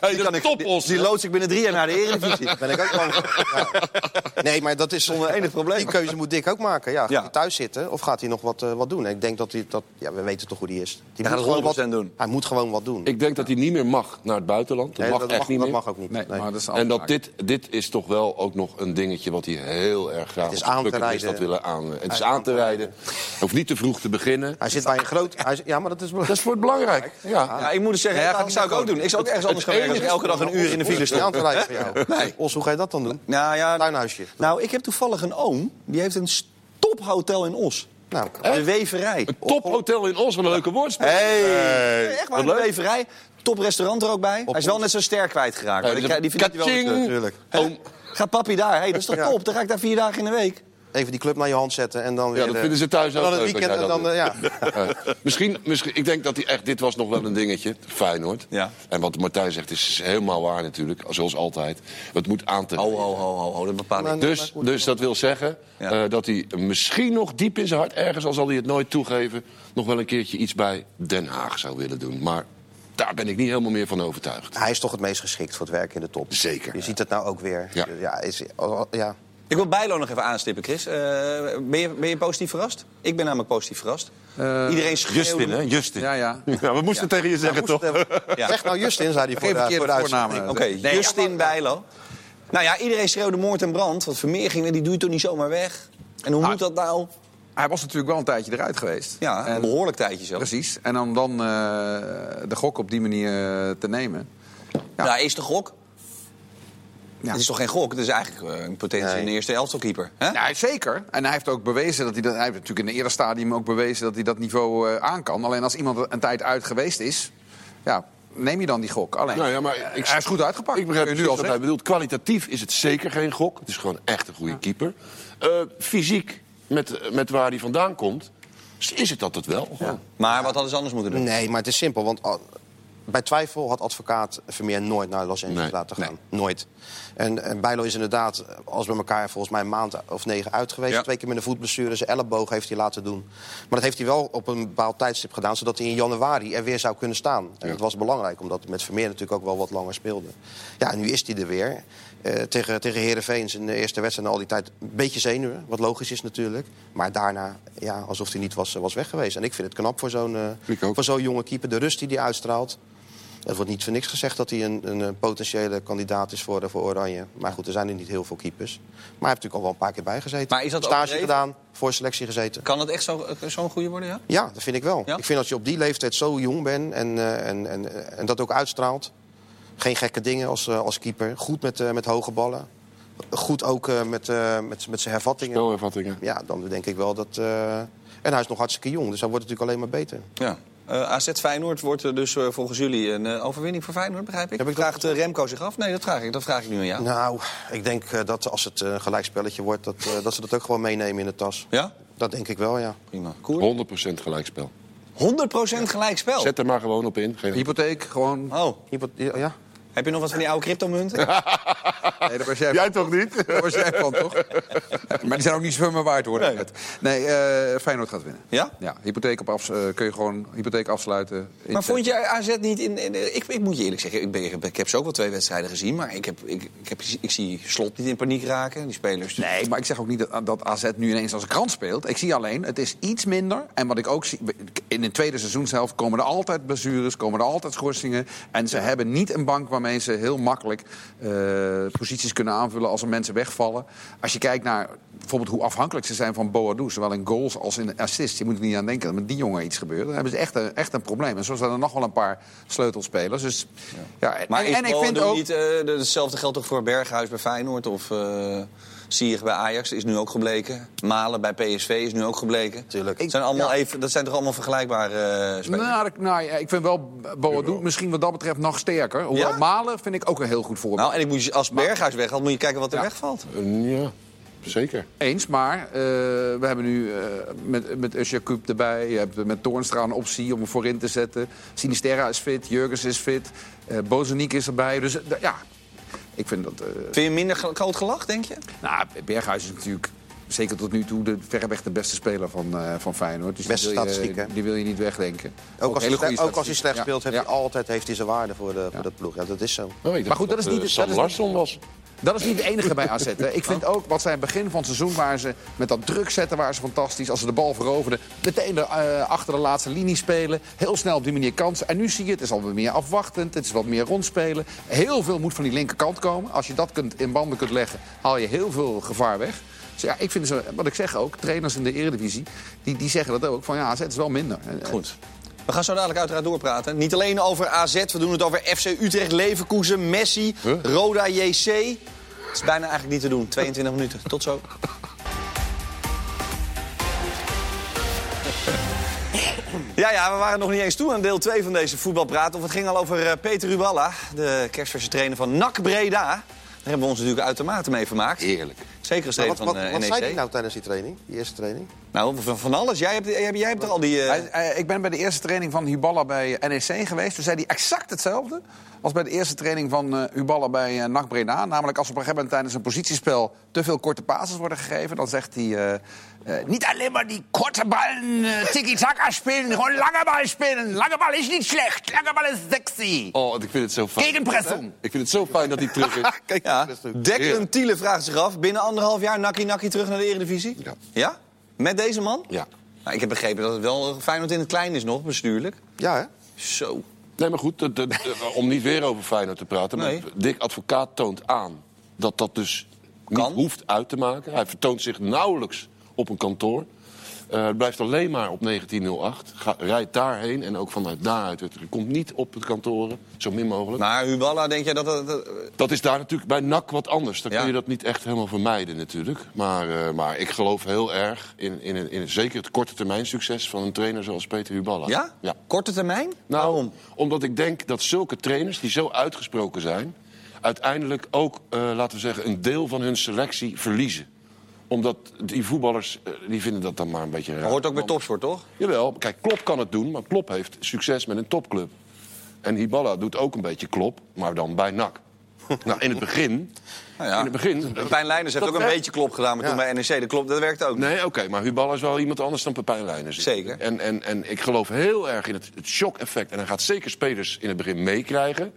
Hey, Die, de kan ik, topos, die, die loods ik binnen drie jaar naar de Eredivisie. <laughs> Ben ik ook. Ja. Nee, maar dat is Zonder enig probleem. Die keuze moet Dick ook maken. Ja, gaat Ja. hij thuis zitten of gaat hij nog wat, eh, wat doen? En ik denk dat hij dat. Ja, we weten toch hoe die is. Die Hij gaat gewoon 100% wat, doen. Hij moet gewoon wat doen. Ik denk dat hij niet meer mag naar het buitenland. Dat Nee, mag dat, echt mag, niet dat meer. mag ook niet. Nee, Nee. maar dat is En dat dit, dit is toch wel ook nog een dingetje wat hij heel erg graag Het is aan te rijden. had willen aan. Het is aan te rijden. Hoeft niet te vroeg te beginnen. Hij zit bij een groot. Hij, ja, maar dat is Dat is voor het belangrijk. Ja. Ja, ik moet dus zeggen, Ja, dat gaat zou ik ook doen. Ik zou ook ergens anders gaan het werken als ik elke dag een uur in de file niet aan sta. te rijden voor jou. Nee. Os, hoe ga je dat dan doen? Nou ja, Tuinhuisje. nou, ik heb toevallig een oom, die heeft een tophotel in Os. Nou, De Weverij. Een tophotel in Os, wat een leuke woordspel. Hey. Echt waar, de. Weverij. Top restaurant er ook bij. Hij is wel net zo sterk kwijtgeraakt. Maar Hey, die, verdient hij wel weer Kaching. terug. Tuurlijk. Oom, Ga papi daar. Hey, dat is toch Ja. top? Dan ga ik daar vier dagen in de week. Even die club naar je hand zetten en dan weer. ja, dat vinden ze thuis ook dan het leuk. weekend en dan. eh, ja. <laughs> Eh, misschien, misschien, ik denk dat hij echt, dit was nog wel een dingetje, Feyenoord. Ja. En wat Martijn zegt is helemaal waar natuurlijk, zoals altijd. Het moet aan te Ho, ho, ho, ho, ho, dat bepaal ik. Maar- Dus, dus dat wil zeggen Ja. eh, dat hij misschien nog diep in zijn hart, ergens al zal hij het nooit toegeven, nog wel een keertje iets bij Den Haag zou willen doen. Maar daar ben ik niet helemaal meer van overtuigd. Hij is toch het meest geschikt voor het werk in de top. Zeker. Je ziet het nou ook weer. Ja. is, oh, ja. Ik wil Bijlo nog even aanstippen, Chris. Eh, ben, je, ben je positief verrast? Ik ben namelijk positief verrast. Eh, Iedereen schreeuwde... Justin, hè? Justin. Ja, ja. <laughs> Ja, we moesten tegen je zeggen, toch? Ja. Zeg nou Justin, zei hij voor Geen de, voor. Oké, Nee, Justin Bijlo. Nou ja, iedereen schreeuwde moord en brand. Want Vermeer ging, die doe je toch niet zomaar weg? En hoe moet dat nou? Hij was natuurlijk wel een tijdje eruit geweest. Ja, En- een behoorlijk tijdje zo. Precies. En om dan eh, de gok op die manier te nemen. Ja. Ja, is de gok? Ja. Het is toch geen gok? Het is eigenlijk eh, een potentie Nee. in de eerste elftalkeeper. Hè? Ja, zeker. En hij heeft ook bewezen dat hij dat. Hij heeft natuurlijk in het eerder stadium ook bewezen dat hij dat niveau eh, aan kan. Alleen als iemand een tijd uit geweest is, ja, neem je dan die gok. Alleen, Nou ja, maar ik- hij is goed uitgepakt. Ik begrijp nu al wat hij bedoelt. Kwalitatief is het zeker geen gok. Het is gewoon echt een goede keeper. Eh, fysiek, met, met waar hij vandaan komt, is het dat het wel. Maar wat hadden ze anders moeten doen? Nee, maar het is simpel. Want bij twijfel had advocaat Vermeer nooit naar Los Angeles Nee, laten gaan. Nooit. En, en Bijlo is inderdaad, als bij elkaar volgens mij een maand of negen uit geweest. Ja. Twee keer met een voetblessure. Zijn elleboog heeft hij laten doen. Maar dat heeft hij wel op een bepaald tijdstip gedaan... zodat hij in januari er weer zou kunnen staan. En dat was belangrijk, omdat het met Vermeer natuurlijk ook wel wat langer speelde. Ja, en nu is hij er weer. Eh, tegen, tegen Heerenveen in de eerste wedstrijd al die tijd een beetje zenuwen. Wat logisch is natuurlijk. Maar daarna, ja, alsof hij niet was, was weg geweest. En ik vind het knap voor zo'n eh, voor zo'n jonge keeper. De rust die hij uitstraalt. Het wordt niet voor niks gezegd dat hij een, een, eh, potentiële kandidaat is voor, eh, voor Oranje. Maar goed, er zijn er niet heel veel keepers. Maar hij heeft natuurlijk al wel een paar keer bijgezeten. Maar is dat Stage overdreven? gedaan, voor selectie gezeten. Kan het echt zo- eh, zo'n goede worden, ja? Ja, dat vind ik wel. Ja? Ik vind als je op die leeftijd zo jong bent en, eh, en, en, en dat ook uitstraalt. Geen gekke dingen als, eh, als keeper. Goed met, eh, met hoge ballen. Goed ook eh, met, eh, met, met zijn hervattingen. Spelervattingen. Ja, dan denk ik wel dat... eh, en hij is nog hartstikke jong, dus hij wordt natuurlijk alleen maar beter. Ja. Eh, AZ Feyenoord wordt er dus eh, volgens jullie een eh, overwinning voor Feyenoord, begrijp ik? Heb ik Vraagt eh, Remco zich af? Nee, dat vraag ik, dat vraag ik nu aan jou. Nou, ik denk eh, dat als het eh, een gelijkspelletje wordt, dat, eh, dat ze dat ook gewoon meenemen in de tas. Ja? Dat denk ik wel, ja. Prima. Koer? 100% gelijkspel. 100% gelijk spel. Zet er maar gewoon op in. Geen... Hypotheek, gewoon. Oh, Ja, heb je nog wat van die oude cryptomunten? <laughs> Nee, daar was jij, Jij toch niet? daar was jij van, toch? maar die zijn ook niet zoveel meer waard, hoor. Nee. Nee, eh, Feyenoord gaat winnen. Ja? Ja, hypotheek, op afs- eh, kun je gewoon hypotheek afsluiten. Maar vond je AZ niet in... in- ik, ik moet je eerlijk zeggen, ik, ben, ik heb ze ook wel twee wedstrijden gezien... maar ik, heb, ik, ik, heb, ik zie Slot niet in paniek raken. Die spelers... Nee, maar ik zeg ook niet dat, dat AZ nu ineens als een krant speelt. Ik zie alleen, het is iets minder. En wat ik ook zie, in de tweede seizoenshelft komen er altijd blessures, komen er altijd schorsingen. En ze hebben niet een bank waarmee ze heel makkelijk eh, posities kunnen aanvullen als er mensen wegvallen. Als je kijkt naar bijvoorbeeld hoe afhankelijk ze zijn van Boadou, zowel in goals als in assists. Je moet er niet aan denken dat met die jongen iets gebeurt. Dan hebben ze echt een, echt een probleem. En zo zijn er nog wel een paar sleutelspelers. Dus, ja. Maar en, ik vind ook... niet... eh, de- hetzelfde geldt toch voor Berghuis bij Feyenoord of... eh Sier bij Ajax is nu ook gebleken. Malen bij PSV is nu ook gebleken. Tuurlijk. Dat zijn, allemaal Ja. even, dat zijn toch allemaal vergelijkbare eh, spelers? Nou, nou ja, ik vind wel Boadou misschien wat dat betreft nog sterker. Hoewel Ja? Malen vind ik ook een heel goed voorbeeld. Nou, en ik moet, als Berghuis weghaalt, moet je kijken wat er Ja. wegvalt. Eh, ja, zeker. Eens, maar eh, we hebben nu eh, met, met Usher Cup erbij. Je hebt met Toornstra een optie om hem voorin te zetten. Sinisterra is fit, Jurgens is fit. eh Bozeniek is erbij. Dus ja, ik vind dat... eh, Vind je minder groot gelach, denk je? nou, Berghuis is natuurlijk zeker tot nu toe de, verreweg de beste speler van, eh, van Feyenoord. Dus Beste die, wil je, die wil je niet wegdenken. Ook, als, hij, hele goede ook als hij slecht Ja, speelt, heeft ja. hij altijd heeft hij zijn waarde voor de, voor de ploeg. Ja, dat is zo. Oh, Maar goed, dat is niet- Sam dat is- Larsson was. Dat is niet het enige bij AZ. Hè. Ik vind ook wat zij in het begin van het seizoen waar ze met dat druk zetten, waren ze fantastisch. Als ze de bal veroverden, meteen er, eh, achter de laatste linie spelen. Heel snel op die manier kansen. En nu zie je, het is alweer meer afwachtend. Het is wat meer rondspelen. Heel veel moet van die linkerkant komen. Als je dat kunt, in banden kunt leggen, haal je heel veel gevaar weg. Dus ja, ik vind ze, wat ik zeg ook, trainers in de eredivisie, die, die zeggen dat ook. Van ja, AZ is wel minder. Goed. We gaan zo dadelijk uiteraard doorpraten. Niet alleen over AZ, we doen het over FC Utrecht, Leverkusen, Messi, Huh? Roda JC. Het is bijna eigenlijk niet te doen. 22 minuten. Tot zo. Ja, ja, we waren nog niet eens toe aan deel 2 van deze voetbalpraat. Of het ging al over eh, Peter Ruballa, de kerstverse trainer van NAC Breda. Daar hebben we ons natuurlijk uitermate mee vermaakt. Eerlijk. Zeker trainer wat, van wat, eh, wat zei hij nou tijdens die training? Die eerste training? Nou, van, van alles. Jij hebt, jij, hebt- jij hebt er al die... eh, Hij- ik ben bij de eerste training van Huballa bij NEC geweest. Toen zei hij exact hetzelfde als bij de eerste training van eh Huballa bij uh, NAC Breda. Namelijk als op een gegeven moment tijdens een positiespel te veel korte passes worden gegeven... dan zegt hij... eh, niet alleen maar die korte ballen eh, tiki-taka spelen, gewoon lange bal spelen. Lange bal is niet slecht, lange bal is sexy. Oh, ik vind het zo fijn. Gegenpressing. Ik vind het zo fijn dat hij terug is. <laughs> Kijk, ja. leuk. Declan Thiele vraagt zich af. Binnen anderhalf jaar nakkie nakkie terug naar de Eredivisie? Ja. Ja? Met deze man? Ja. Nou, ik heb begrepen dat het wel Feyenoord in het klein is nog, bestuurlijk. Ja, hè? Zo. Nee, maar goed, <laughs> om niet weer over Feyenoord te praten. Nee. Maar Dick Advocaat toont aan dat dat dus Kan. niet hoeft uit te maken. Hij vertoont zich nauwelijks op een kantoor. Eh, het blijft alleen maar op 1908. Ga, rijdt daarheen en ook vanuit daaruit. Het komt niet op het kantoren, zo min mogelijk. Maar Huballa, denk jij dat... dat, dat- Dat is daar natuurlijk bij NAC wat anders. Dan Ja. kun je dat niet echt helemaal vermijden natuurlijk. Maar, eh, maar ik geloof heel erg in, in, in, in zeker het korte termijn succes van een trainer zoals Peter Huballa. ja? ja. Korte termijn? Nou, Waarom? omdat ik denk dat zulke trainers die zo uitgesproken zijn... uiteindelijk ook, eh, laten we zeggen, een deel van hun selectie verliezen. Omdat die voetballers, eh, die vinden dat dan maar een beetje raar. Dat hoort ook bij topsport, toch? Jawel, kijk, Klop kan het doen, maar Klop heeft succes met een topclub. En Hiballa doet ook een beetje Klop, maar dan bij NAC. <laughs> nou, in het begin... Nou ja. In het begin... Pijn Leijners heeft ook een werkt. beetje klop gedaan, maar toen Ja. bij NEC. Dat, klopt, dat werkt ook. Nee, oké, maar Huballa is wel iemand anders dan Pepijn Leijners. Zeker. En, en, en ik geloof heel erg in het, het shock-effect. En hij gaat zeker spelers in het begin meekrijgen.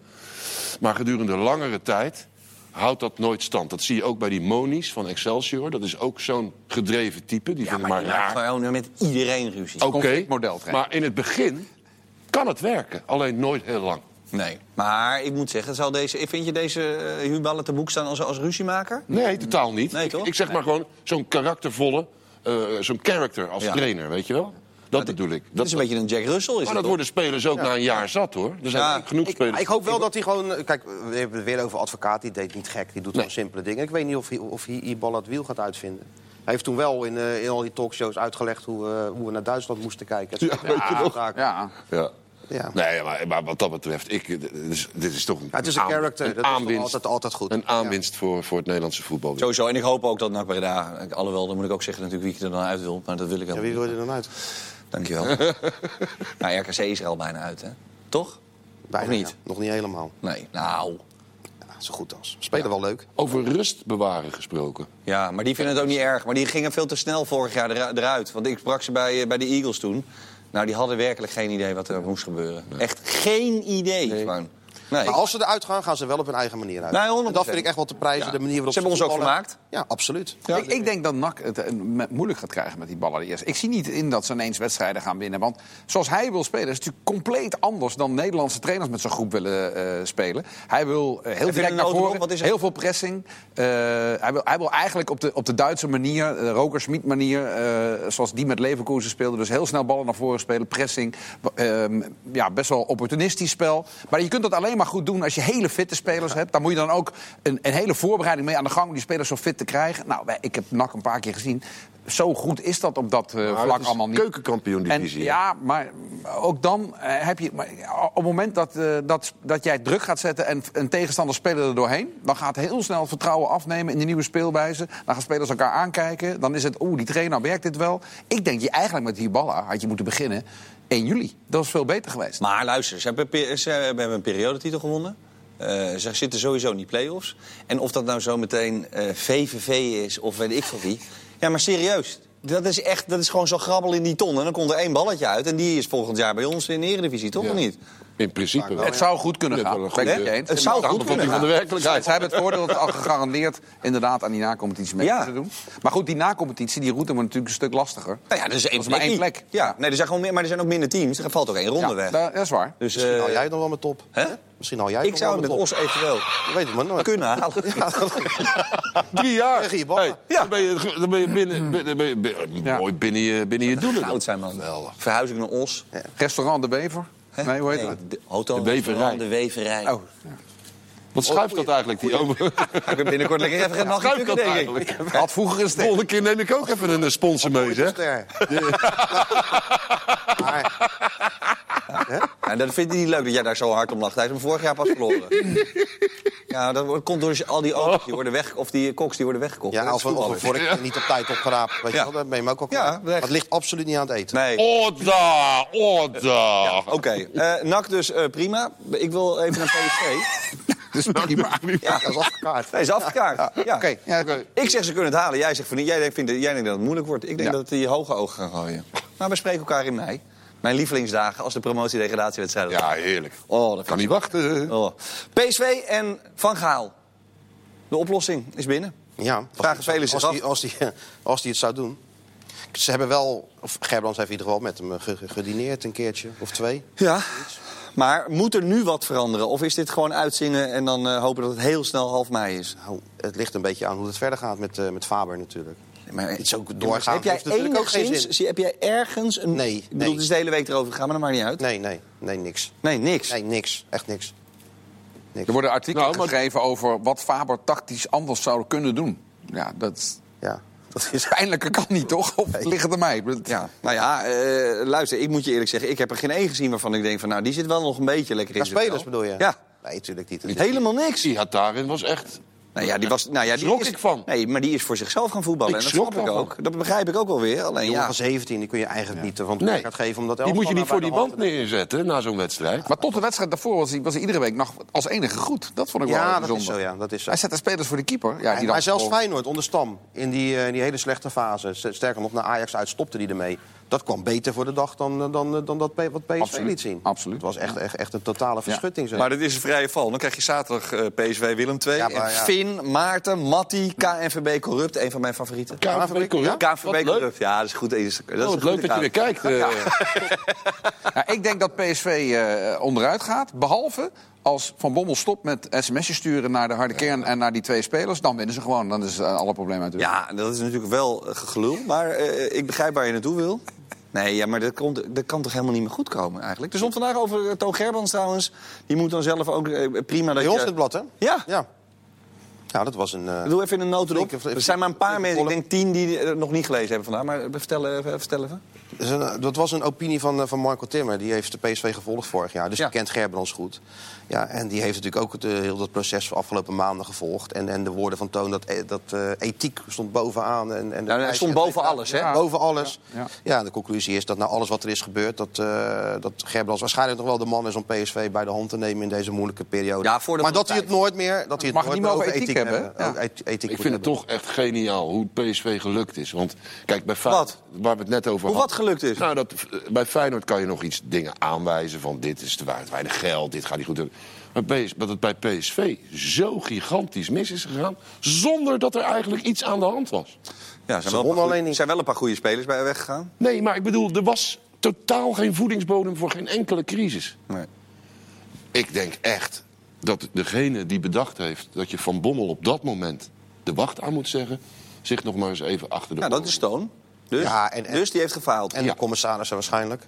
Maar gedurende langere tijd houdt dat nooit stand. Dat zie je ook bij die Monies van Excelsior. Dat is ook zo'n gedreven type. Die Ja, vinden maar maar maakt raar. gewoon met iedereen ruzie. Oké, trekken. maar in het begin kan het werken. Alleen nooit heel lang. Nee. Maar ik moet zeggen, zal deze, vind je deze uh, te boek staan als, als ruziemaaker? Nee, totaal niet. Nee, ik, toch? ik zeg maar gewoon zo'n karaktervolle, eh, zo'n character als Ja. trainer, weet je wel? Dat bedoel ik. Dat is een beetje een Jack Russell, is Maar het dat toch? worden spelers ook na een jaar zat, hoor. Er zijn genoeg Ik, spelers. ik hoop wel dat hij gewoon... eh, Kijk, we hebben het weer over advocaat. Die deed niet gek. Die doet Nee. gewoon simpele dingen. Ik weet niet of hij, of hij Ibal het wiel gaat uitvinden. Hij heeft toen wel in, eh, in al die talkshows uitgelegd hoe, we- hoe we naar Duitsland moesten kijken. Ja, je? Ja, Ja. Ja. Ja. Nee, maar, maar wat dat betreft, ik, dit, is, dit is toch een, Ja, het is een character. Een dat is toch aanwinst, altijd, altijd goed. een aanwinst voor, voor het Nederlandse voetbal. Sowieso. En ik hoop ook dat NAC Breda... Alhoewel, dan moet ik ook zeggen natuurlijk wie ik er dan uit wil. Maar dat wil ik Ja, wel. wie wil je er dan uit? Dankjewel. <laughs> nou, RKC is er al bijna uit, hè? Toch? Bijna, Of niet? ja. Nog niet helemaal. Nee. Nou... Ja, zo goed als. Spelen wel leuk. Over rust bewaren gesproken. Ja, maar die vinden het ook niet erg. Maar die gingen veel te snel vorig jaar eruit. Want ik sprak ze bij, eh, bij de Eagles toen. Nou, die hadden werkelijk geen idee wat er moest gebeuren. Echt geen idee. Gewoon. Nee. Maar als ze eruit gaan, gaan ze wel op hun eigen manier uit. Nee, 100%. En dat vind ik echt wel te prijzen. Ja. De manier waarop Ze hebben ons ook vermaakt. Ja, absoluut. ik, ik denk dat NAC het eh, moeilijk gaat krijgen met die ballen. Eerst. Ik zie niet in dat ze ineens wedstrijden gaan winnen. Want zoals hij wil spelen, is het natuurlijk compleet anders dan Nederlandse trainers met zo'n groep willen eh, spelen. Hij wil eh, heel direct een naar voren, wat is het? heel veel pressing. Eh, hij, wil, hij wil eigenlijk op de, op de Duitse manier, de Roker-Schmid manier, eh, zoals die met Leverkusen speelde. Dus heel snel ballen naar voren spelen, pressing. Ehm, ja, best wel opportunistisch spel. Maar je kunt dat alleen maar goed doen als je hele fitte spelers hebt. Daar moet je dan ook een, een hele voorbereiding mee aan de gang om die spelers zo fit te krijgen. Nou, ik heb NAC een paar keer gezien. Zo goed is dat op dat eh, Maar vlak allemaal niet. keukenkampioen-divisie, En hè? Ja, maar ook dan eh, heb je... maar op het moment dat, eh, dat, dat jij druk gaat zetten en een tegenstander speler er doorheen... dan gaat heel snel het vertrouwen afnemen in de nieuwe speelwijze. Dan gaan spelers elkaar aankijken. Dan is het, oeh, die trainer werkt dit wel. Ik denk je eigenlijk met Hiballa had je moeten beginnen 1 juli. Dat was veel beter geweest. Maar luister, ze hebben, ze hebben een periodetitel gewonnen. Eh, ze zitten sowieso in die play-offs. En of dat nou zo meteen eh, VVV is of weet ik veel wie. Ja, maar serieus. Dat is, echt, dat is gewoon zo grabbel in die ton. En dan komt er één balletje uit. En die is volgend jaar bij ons in de Eredivisie, toch Ja. of niet? In principe wel. Het zou goed kunnen gaan. een goede- eens. Het zou goed dan kunnen van de gaan. werkelijkheid. Ze hebben het voordeel dat al <laughs> gegarandeerd inderdaad aan die nacompetitie mee Ja. te doen. Maar goed, die nacompetitie, die route wordt natuurlijk een stuk lastiger. Nou ja, er is één maar één plek. Ja, nee, er zijn gewoon meer, maar er zijn ook minder teams. Er valt ook één ronde Ja, weg. dat dat is waar. Dus Misschien eh, haal jij het nog wel met top. hè? Misschien haal jij ik zou met Os top. eventueel Je weet het maar nooit. kunnen halen. <laughs> <laughs> Drie jaar. Tegen je ballen. Hey, Ja. dan, ben je, dan ben je binnen, binnen, Ja. mooi binnen je, binnen je doelen. Oud zijn man. Verhuis ik naar Os. Restaurant De Bever? Hè? Nee, hoe heet Nee, het? de De weverij. De weverij. Oh, Wat schuift dat eigenlijk? Die over... Ga ik binnenkort lekker even een nachtje Schuift dat eigenlijk? had vroeger een. Volgende keer neem ik ook even een sponsor mee, zeg. <laughs> En dat vindt hij niet leuk dat jij daar zo hard om lacht. Hij is hem vorig jaar pas verloren. <laughs> ja, dat wordt- komt door al die auto's die worden weg, of die koks die worden weggekocht. ja, Dat voetballers. vorige keer niet op tijd opgeraapt. Weet Ja. je wel, dan ben je ook al Ja, het ligt absoluut niet aan het eten. Nee. Orda, orda. Oké, eh, NAC dus eh, prima. Ik wil even naar PSV. <laughs> Dus prima. Ja, Dat is afgekaart. Nee, is afgekaart. Ja. Oké, ja, Ik zeg ze kunnen het halen. Jij zegt van niet. Jij denkt, jij denkt dat het moeilijk wordt. Ik denk Ja. dat die hoge ogen gaan gooien. Maar we spreken elkaar in mei. Mijn lievelingsdagen als de promotie-degradatiewedstrijden. Ja, heerlijk. Oh, dat Kan niet wachten. Oh. PSV en Van Gaal. De oplossing is binnen. Ja, Vragen velen zich als, die, als, die, als die het zou doen. Ze hebben wel, of Gerbrands heeft in ieder geval met hem eh, ge- ge- gedineerd een keertje of twee. Ja. Maar moet er nu wat veranderen? Of is dit gewoon uitzingen en dan eh, hopen dat het heel snel half mei is? Nou, het ligt een beetje aan hoe het verder gaat met, eh, met Faber natuurlijk. Maar Het is ook doorgaan. Heb jij heeft natuurlijk ook geen enigszins, heb jij ergens een... Nee, Ik bedoel, nee. het is de hele week erover gegaan, maar dat maakt niet uit. Nee, nee, nee, niks. Nee, niks. Nee, niks. Echt niks. niks. Er worden artikelen Nou, maar- geschreven over wat Faber tactisch anders zou kunnen doen. Ja, dat Ja, dat is... pijnlijke kan niet, toch? Of ligt het aan mij? Ja, nou ja, eh, luister, ik moet je eerlijk zeggen... ik heb er geen één gezien waarvan ik denk van... nou, die zit wel nog een beetje lekker in spelers bedoel je? Ja. Nee, natuurlijk niet. Helemaal niks. Die had daarin was echt... Nou ja, die was, nou ja, die Schrok is, ik van. Nee, maar die is voor zichzelf gaan voetballen. Ik en dat schrok snap ik ook. Dat begrijp ik ook wel weer. Alleen ja, van 17, die kun je eigenlijk niet van het Nee. gaat geven. Omdat Die moet je niet voor die band neerzetten na zo'n wedstrijd. Maar tot de wedstrijd daarvoor was hij, was hij iedere week nog als enige goed. Dat vond ik wel Ja, dat bijzonder. is zo, ja. Dat is zo. Hij zette spelers voor de keeper. Ja, die maar zelfs Feyenoord onder Stam, in die, eh, die hele slechte fase. Sterker nog, naar Ajax uit stopte die ermee. Dat kwam beter voor de dag dan, eh, dan, eh, dan dat P- wat PSV Absoluut, liet zien. absoluut. Het was echt, echt, echt een totale verschutting. maar dit is een vrije val. Dan krijg je zaterdag eh, PSV Willem II. Ja, maar en ja. Finn, Maarten, Matti, KNVB Corrupt. Een van mijn favorieten. KNVB corrupt. KNVB Wat leuk. Corrupt. Ja, dat is goed. Dat is, dat is Oh, leuk dat je weer kijkt. Ja, <laughs> ik denk dat PSV eh, onderuit gaat. Behalve als Van Bommel stopt met sms'jes sturen naar de harde kern en naar die twee spelers. Dan winnen ze gewoon. Dan is alle problemen uit. Ja, dat is natuurlijk wel gelul. Maar eh, ik begrijp waar je naartoe wil. Nee, ja, maar dat, komt, dat kan toch helemaal niet meer goed komen eigenlijk. Er stond vandaag over eh, Toon Gerbrands trouwens. Die moet dan zelf ook eh, prima dat Bij ons je... in het blad, hè? Ja, Ja. Ja, dat was een... eh, Doe even in een notendop. Er zijn maar een paar mensen, ik denk tien, die het nog niet gelezen hebben vandaag. Maar vertel even. Vertel even. Dat was een opinie van, van Marco Timmer. Die heeft de PSV gevolgd vorig jaar. Dus Ja. die kent Gerbrands goed. Ja, en die heeft natuurlijk ook het, eh, heel dat proces van afgelopen maanden gevolgd. En, en de woorden van Toon, dat, eh, dat eh, ethiek stond bovenaan. En, en de hij stond boven alles, hè? Ja, Boven alles. Ja. Ja, de conclusie is dat na alles wat er is gebeurd... dat, eh dat Gerbrands waarschijnlijk nog wel de man is om PSV bij de hand te nemen... in deze moeilijke periode. Ja, voor de maar dat hij het nooit meer, dat hij het Mag nooit meer niet over meer ethiek, over ethiek hebben. ethiek Ik vind het hebben. toch echt geniaal hoe PSV gelukt is. Want kijk, bij Feyenoord, Wat? waar we het net over Hoe hadden. wat gelukt is? Nou, dat, bij Feyenoord kan je nog iets dingen aanwijzen van dit is te weinig weinig geld, dit gaat niet goed. Dat het bij PSV zo gigantisch mis is gegaan, zonder dat er eigenlijk iets aan de hand was. Ja, er zijn, Ze wel een wonnen paar alleen niet. zijn wel een paar goede spelers bij weggegaan. Nee, maar ik bedoel, er was totaal geen voedingsbodem voor geen enkele crisis. Nee. Ik denk echt dat degene die bedacht heeft dat je Van Bommel op dat moment de wacht aan moet zeggen, zich nog maar eens even achter de Ja, dat is Toon. Dus, Ja, en- en- dus die heeft gefaald. En Ja. de commissarissen waarschijnlijk.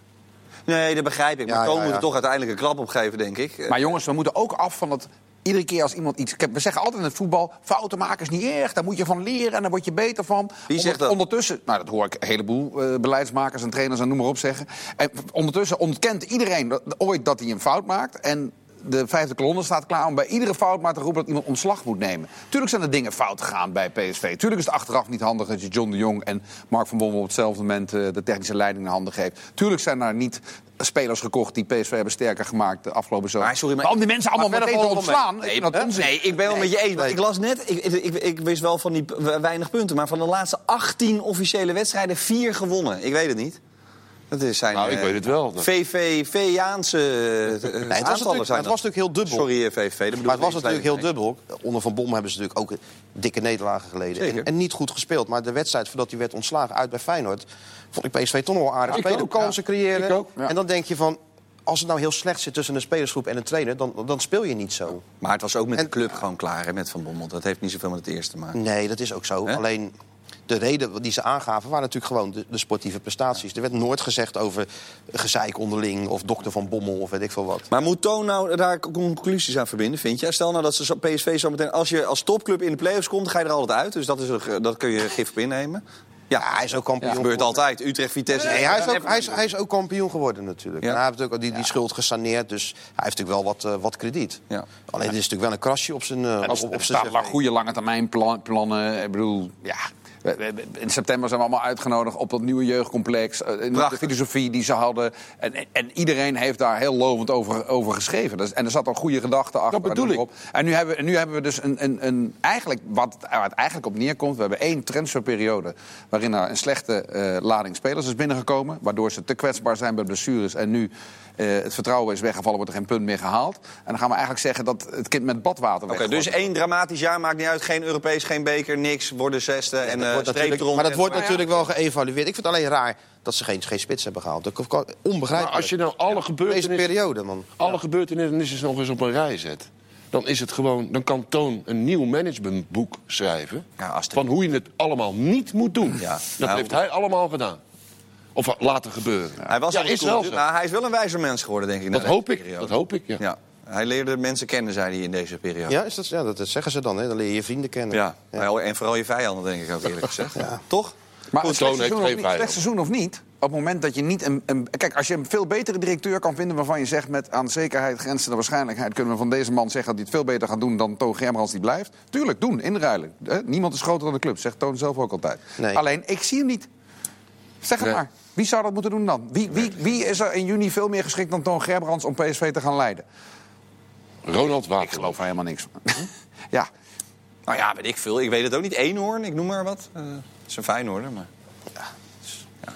Nee, dat begrijp ik. Maar Ja, Toon ja, moet er toch uiteindelijk een klap op geven, denk ik. Maar jongens, we moeten ook af van dat iedere keer als iemand iets... We zeggen altijd in het voetbal, fouten maken is niet erg. Daar moet je van leren en daar word je beter van. Wie zegt dat? Ondertussen, nou dat hoor ik een heleboel eh, beleidsmakers en trainers en noem maar op zeggen. En ondertussen ontkent iedereen dat, ooit dat hij een fout maakt. En de vijfde kolonne staat klaar om bij iedere fout maar te roepen dat iemand ontslag moet nemen. Tuurlijk zijn er dingen fout gegaan bij PSV. Tuurlijk is het achteraf niet handig dat je John de Jong en Mark van Bommel op hetzelfde moment eh, de technische leiding in handen geeft. Tuurlijk zijn er niet spelers gekocht die PSV hebben sterker gemaakt de afgelopen zomer. Maar sorry, maar- om die mensen allemaal meteen te ontslaan, dat. Nee, ik ben wel met je eens. nee. Ik las net, ik, ik, ik, wist wel van die weinig punten. Maar van de laatste 18 officiële wedstrijden, vier gewonnen. Ik weet het niet. Dat is zijn. Nou, ik eh, weet het wel. VV-Jaanse Nee, het was, natuurlijk, het was natuurlijk heel dubbel. Sorry, eh, VVV. dat bedoel Maar het was natuurlijk heel dubbel. Onder Van Bommel hebben ze natuurlijk ook dikke nederlagen geleden. En, en niet goed gespeeld. Maar de wedstrijd voordat hij werd ontslagen uit bij Feyenoord... vond ik PSV toch nog wel aardig Ik spelen. ook, Kansen ja. creëren. Ik ook, ja. En dan denk je van... Als het nou heel slecht zit tussen een spelersgroep en een trainer... dan, dan speel je niet zo. Maar het was ook met En- de club gewoon klaar, hè, met Van Bommel. Dat heeft niet zoveel met het eerste te maken. Nee, dat is ook zo. Alleen de reden die ze aangaven waren natuurlijk gewoon de, de sportieve prestaties. Er werd nooit gezegd over gezeik onderling of dokter van Bommel of weet ik veel wat. Maar moet Toon nou daar conclusies aan verbinden, vind je? Stel nou dat ze zo- PSV zo meteen... Als je als topclub in de play-offs komt, ga je er altijd uit. Dus dat, is dat kun je gif op innemen. Ja, hij is ook kampioen. dat gebeurt altijd. Utrecht, Vitesse... Nee, hij is, ook, hij, is, hij is ook kampioen geworden natuurlijk. Ja. En hij heeft ook die, die schuld gesaneerd, dus hij heeft natuurlijk wel wat, eh, wat krediet. Ja. Alleen er is natuurlijk wel een krasje op zijn, Er op, op zijn goede lange termijn plan- plannen. Ik bedoel, ja. In september zijn we allemaal uitgenodigd op dat nieuwe jeugdcomplex. eh, De filosofie die ze hadden. En, en iedereen heeft daar heel lovend over, over geschreven. Dus- en er zat al goede gedachten achter. Dat bedoel op. En nu hebben, we- nu hebben we dus een, een, een, eigenlijk, wat het- waar het eigenlijk op neerkomt. We hebben één transferperiode waarin er een slechte eh, lading spelers is binnengekomen. Waardoor ze te kwetsbaar zijn bij blessures. En nu eh, het vertrouwen is weggevallen, wordt er geen punt meer gehaald. En dan gaan we eigenlijk zeggen dat het kind met badwater Oké, weggegooid dus één dramatisch jaar maakt niet uit. Geen Europees, geen beker, niks. Worden zesde en Dat eh streep eronder. maar dat wordt natuurlijk wel geëvalueerd. Ik vind het alleen raar dat ze geen, geen spits hebben gehaald. Dat onbegrijpelijk. Maar als je nou alle Deze gebeurtenissen, periode, man. alle gebeurtenissen nog eens op een rij zet... dan is het gewoon, dan kan Toon een nieuw managementboek schrijven... Ja, van hoe je het allemaal niet moet doen. Ja. Dat Nou, heeft hij allemaal gedaan. Of laten gebeuren. Hij was ja, is cool. wel. Nou, hij is wel een wijzer mens geworden, denk ik. Dat hoop ik, dat hoop ik, ja. Ja. Hij leerde mensen kennen, zei hij in deze periode. Ja, is dat, ja dat, dat zeggen ze dan. Hè? Dan leer je je vrienden kennen. Ja. Nou, En vooral je vijanden, denk ik ook eerlijk gezegd. <laughs> Toch? Maar Goed, een slecht seizoen, of niet, slecht seizoen of niet, op het moment dat je niet een, een... Kijk, als je een veel betere directeur kan vinden waarvan je zegt... met aan zekerheid grenzende waarschijnlijkheid kunnen we van deze man zeggen... dat hij het veel beter gaat doen dan Toon Germans die blijft. Tuurlijk, doen, inruilen. Hè? Niemand is groter dan de club, zegt Toon zelf ook altijd. Nee. Alleen, ik zie hem niet. Zeg het Nee. maar. Wie zou dat moeten doen dan? Wie, wie, wie is er in juni veel meer geschikt dan Toon Gerbrands om PSV te gaan leiden? Ronald Ik Waterloo. geloof er helemaal niks van. <laughs> ja, Nou ja, weet ik veel. Ik weet het ook niet. Eenhoorn, ik noem maar wat. Eh, Het is een Feyenoorder, maar... Ja. dus, ja.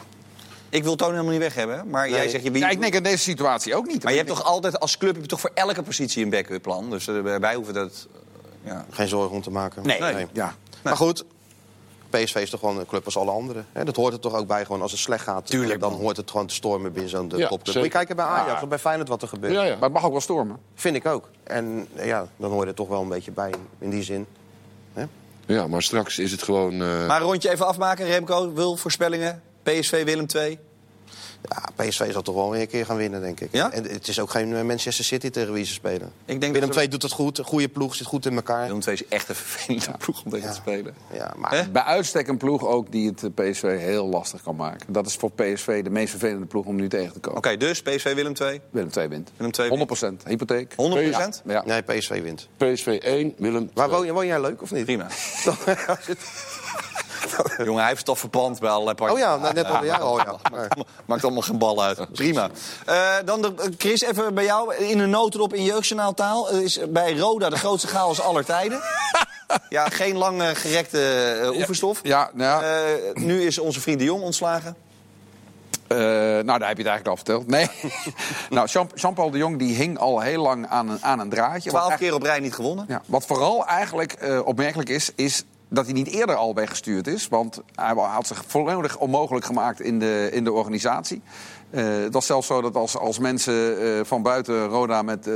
Ik wil Toon helemaal niet weg hebben, maar jij zegt... Je, wie- ja, ik denk in deze situatie ook niet. Maar je hebt toch altijd, als club heb je toch voor elke positie een backup plan. Dus eh, wij hoeven dat... eh, ja. Geen zorgen om te maken. Nee, ja. Maar goed, PSV is toch gewoon een club als alle anderen. Hè? Dat hoort er toch ook bij. Gewoon als het slecht gaat, Tuurlijk, dan man. hoort het gewoon te stormen binnen zo'n Ja, topclub. zeker. Moet je kijken bij Ajax Ja. of bij Feyenoord wat er gebeurt. Ja, ja. Maar het mag ook wel stormen. Vind ik ook. En eh, ja, dan hoort het toch wel een beetje bij in die zin. ja, maar straks is het gewoon... eh, Maar een rondje even afmaken. Remco, wil voorspellingen? PSV Willem 2? Ja, PSV zal toch wel weer een keer gaan winnen, denk ik. Ja? En het is ook geen eh, Manchester City tegen wie ze spelen. Ik denk Willem II doet het goed, een goede ploeg, zit goed in elkaar. Willem II is echt een vervelende ploeg om tegen Ja. te spelen. Ja, maar? Bij uitstek een ploeg ook die het eh, PSV heel lastig kan maken. Dat is voor PSV de meest vervelende ploeg om nu tegen te komen. Oké, dus PSV Willem II, Willem II wint. Willem II wint. 100% hypotheek. 100% Ja. nee, PSV wint. PSV 1, Willem Waar 2. woon, je- woon jij leuk of niet? Prima. <laughs> <laughs> Jongen, hij heeft al verpand bij allerlei partners. Oh ja, nou, net al. Ja, oh ja. <laughs> Maar- Maakt allemaal geen bal uit. Prima. Eh, dan de, Chris, even bij jou. In een notendop in jeugdjournaaltaal. Eh, is bij Roda de grootste chaos aller tijden. <laughs> Ja, geen lang eh, gerekte oefenstof. Ja, nou ja. Nu is onze vriend de Jong ontslagen. Nou, daar heb je het eigenlijk al verteld. Nee. nou, Jean- Jean-Paul de Jong die hing al heel lang aan een, aan een draadje. Twaalf keer op rij niet gewonnen. Ja, wat vooral eigenlijk opmerkelijk is, is dat hij niet eerder al weggestuurd is. Want hij had zich volledig onmogelijk gemaakt in de, in de organisatie. Eh, het was zelfs zo dat als, als mensen eh, van buiten Roda met eh,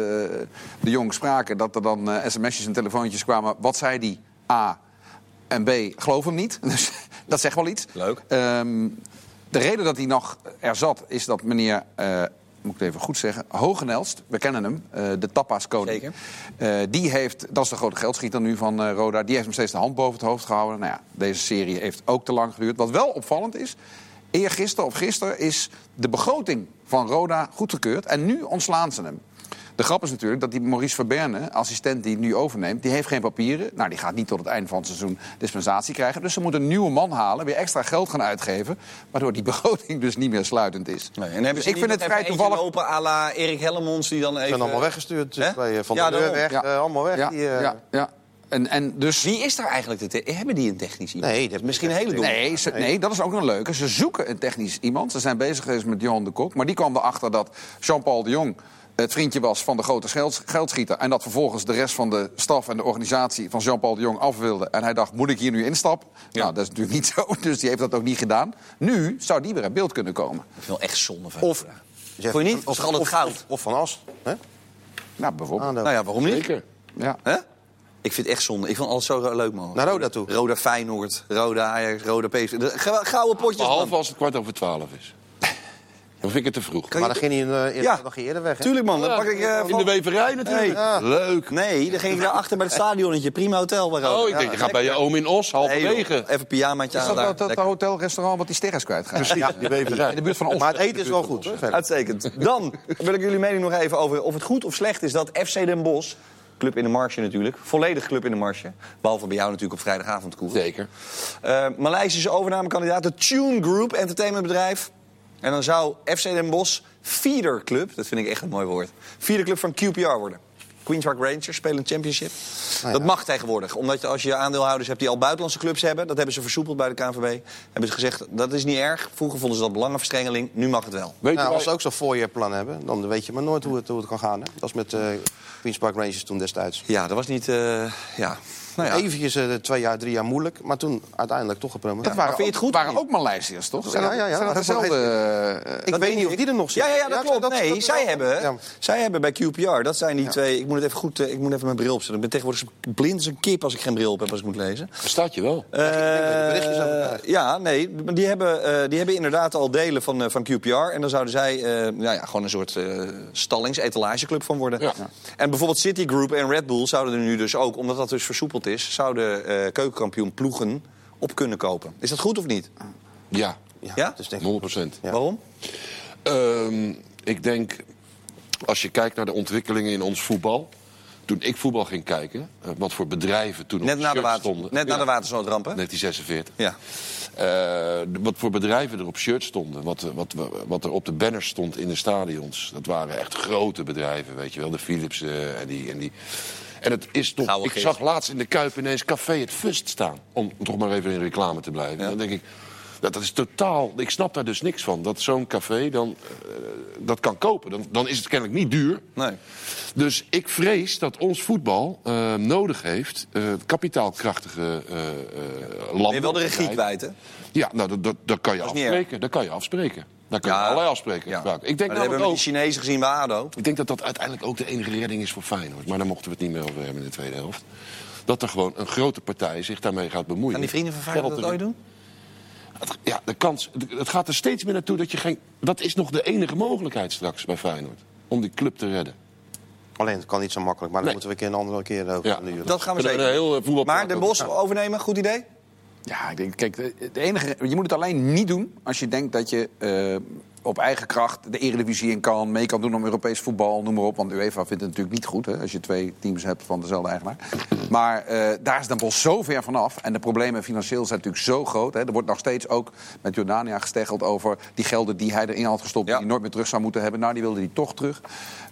de Jong spraken... dat er dan sms'jes en telefoontjes kwamen. Wat zei die? A. En B. Geloof hem niet. <laughs> Dus dat zegt wel iets. Leuk. Ehm, de reden dat hij nog er zat, is dat meneer, moet ik het even goed zeggen, Hogenelst, we kennen hem, eh, de tapas koning. Zeker. Eh, die heeft, dat is de grote geldschieter nu van eh, Roda, die heeft hem steeds de hand boven het hoofd gehouden. Nou ja, deze serie heeft ook te lang geduurd. Wat wel opvallend is, eergisteren of gisteren is de begroting van Roda goedgekeurd en nu ontslaan ze hem. De grap is natuurlijk dat die Maurice Verberne, assistent die het nu overneemt, die heeft geen papieren. Nou, die gaat niet tot het einde van het seizoen dispensatie krijgen. Dus ze moeten een nieuwe man halen, weer extra geld gaan uitgeven, waardoor die <laughs> begroting dus niet meer sluitend is. Nee, en hebben Dus ze ik vind het vrij toevallig. lopen à la Erik Hellemons die dan even... Ze zijn allemaal weggestuurd. Bij, eh, van Ja, de deur weg, Ja. eh, allemaal weg. Ja, Die, eh, ja, ja. En, en dus Wie is daar eigenlijk? De te- Hebben die een technisch iemand? Nee, dat- Misschien een hele domme. Nee, ze- nee, dat is ook een leuke. Ze zoeken een technisch iemand. Ze zijn bezig geweest met Johan de Kok. Maar die kwam erachter dat Jean-Paul de Jong het vriendje was van de grote geldschieter. En dat vervolgens de rest van de staf en de organisatie van Jean-Paul de Jong af wilde. En hij dacht, moet ik hier nu instappen? Nou, dat is natuurlijk niet <laughs> zo. Dus die heeft dat ook niet gedaan. Nu zou die weer in beeld kunnen komen. Ik vind wel echt zonde van. Of, Vond je niet? Toch altijd goud? Of, of van As. Hè? Nou, bijvoorbeeld. Nou ja, waarom niet? Zeker. Ja. Hè? Ik vind het echt zonde. Ik vond alles zo leuk, man. Naar Roda toe. Roda Feyenoord, Roda Ajax, Roda PSV. De gou- gouden potjes, Behalve man. als het kwart over twaalf is. Dan vind ik het te vroeg. Maar dan ging hij, een, eh, Ja. dan ging hij eerder weg. Hè? Tuurlijk, man. Dan pak ik... eh, In van- de weverij natuurlijk. Nee. Leuk. Nee, dan ging ik daar achter bij het stadionnetje. Prima hotel. Roda. Oh, ik denk, je gaat bij je oom in Os, Nee, halverwege. Even pyjamaatje Is aan dat daar. dat, dat Lekker. hotel-restaurant wat die sterren kwijtgaat? Precies, die weverij. In de buurt van ons. Maar het eten is wel goed. Verder. Uitstekend. Dan wil ik jullie mening nog even over of het goed of slecht is dat FC Den Bosch... Club in de marge natuurlijk. Volledig club in de marge. Behalve bij jou natuurlijk op vrijdagavond, Koer. Zeker. Eh Maleisische overnamekandidaat, de Tune Group, entertainmentbedrijf. En dan zou FC Den Bosch feeder club, dat vind ik echt een mooi woord, feeder club van QPR worden. Queen's Park Rangers spelen een championship. Dat mag tegenwoordig, omdat je, als je aandeelhouders hebt die al buitenlandse clubs hebben, dat hebben ze versoepeld bij de KNVB. Hebben ze gezegd, dat is niet erg. Vroeger vonden ze dat belangenverstrengeling, nu mag het wel. Weet Nou, je als ze ook zo'n voorjaarplan hebben, dan weet je maar nooit hoe het, hoe het kan gaan. Hè? Dat was met eh Queen's Park Rangers toen destijds. Ja, dat was niet, eh, ja. Nou ja. Eventjes eh, twee jaar, drie jaar moeilijk, maar toen uiteindelijk toch gepromoveerd. Dat waren, vind je het ook, goed? waren ook Maleisiërs, toch? Zijn Ja, ja, ja. Zijn dat dezelfde... eh, ik weet niet of die er nog Ja, zitten. ja, ja, dat klopt. nee, dat- zij, hebben, Ja. zij hebben bij QPR, dat zijn die twee... Ik moet het even goed, eh, ik moet even mijn bril opzetten. Ik ben tegenwoordig blind als een kip als ik geen bril op heb als ik moet lezen. Staat je wel. Eh, ja, nee, maar die hebben, eh, die hebben inderdaad al delen van, eh, van QPR. En dan zouden zij eh, nou ja, gewoon een soort eh stallings-etalageclub van worden. Ja. En bijvoorbeeld Citigroup en Red Bull zouden er nu dus ook, omdat dat dus versoepeld is... zouden eh keukenkampioen ploegen op kunnen kopen. Is dat goed of niet? Ja, Ja, is denk ik- 100 procent. Ja. Waarom? Ehm, ik denk, als je kijkt naar de ontwikkelingen in ons voetbal... Toen ik voetbal ging kijken, eh, wat voor bedrijven toen Net op na de, shirt water, stonden. net na Ja, de watersnoodrampen? 1946. Ja. Eh, wat voor bedrijven er op shirt stonden, wat, wat, wat er op de banners stond in de stadions. Dat waren echt grote bedrijven, weet je wel. De Philips eh, en die... En die en het is toch, ik zag laatst in de Kuip ineens Café het Fust staan. Om toch maar even in reclame te blijven. Dan denk ik, dat, dat is totaal... Ik snap daar dus niks van. Dat zo'n café dan, eh, dat kan kopen. Dan, dan is het kennelijk niet duur. Nee. Dus ik vrees dat ons voetbal eh, nodig heeft... eh, kapitaalkrachtige landen. Ben je wel de regie kwijt, hè? Ja, nou, dat, dat, dat kan je Dat afspreken. Dat kan je afspreken. Daar kun je Ja. allerlei afspreken. Ja. Ik Maar denk, dat hebben we ook, die Chinezen gezien bij ADO. ik denk dat dat uiteindelijk ook de enige redding is voor Feyenoord. Maar daar mochten we het niet meer over hebben in de tweede helft. Dat er gewoon een grote partij zich daarmee gaat bemoeien. Gaan die vrienden van Feyenoord dat ooit doen? het- ja, de kans, het gaat er steeds meer naartoe dat je geen... Dat is nog de enige mogelijkheid straks bij Feyenoord. Om die club te redden. Alleen, het kan niet zo makkelijk. Maar daar Nee. moeten we een keer een andere keer over Ja. Dat gaan we zeker. een heel, eh, maar ook. Bos overnemen, goed idee? Ja, ik denk, kijk, de enige, je moet het alleen niet doen als je denkt dat je eh, op eigen kracht de Eredivisie in kan, mee kan doen om Europees voetbal, noem maar op. Want UEFA vindt het natuurlijk niet goed hè, als je twee teams hebt van dezelfde eigenaar. Maar eh, daar is Den Bosch zo ver vanaf. En de problemen financieel zijn natuurlijk zo groot. Hè. Er wordt nog steeds ook met Jordania gesteggeld over die gelden die hij erin had gestopt, Ja. die hij nooit meer terug zou moeten hebben. Nou, die wilde hij toch terug.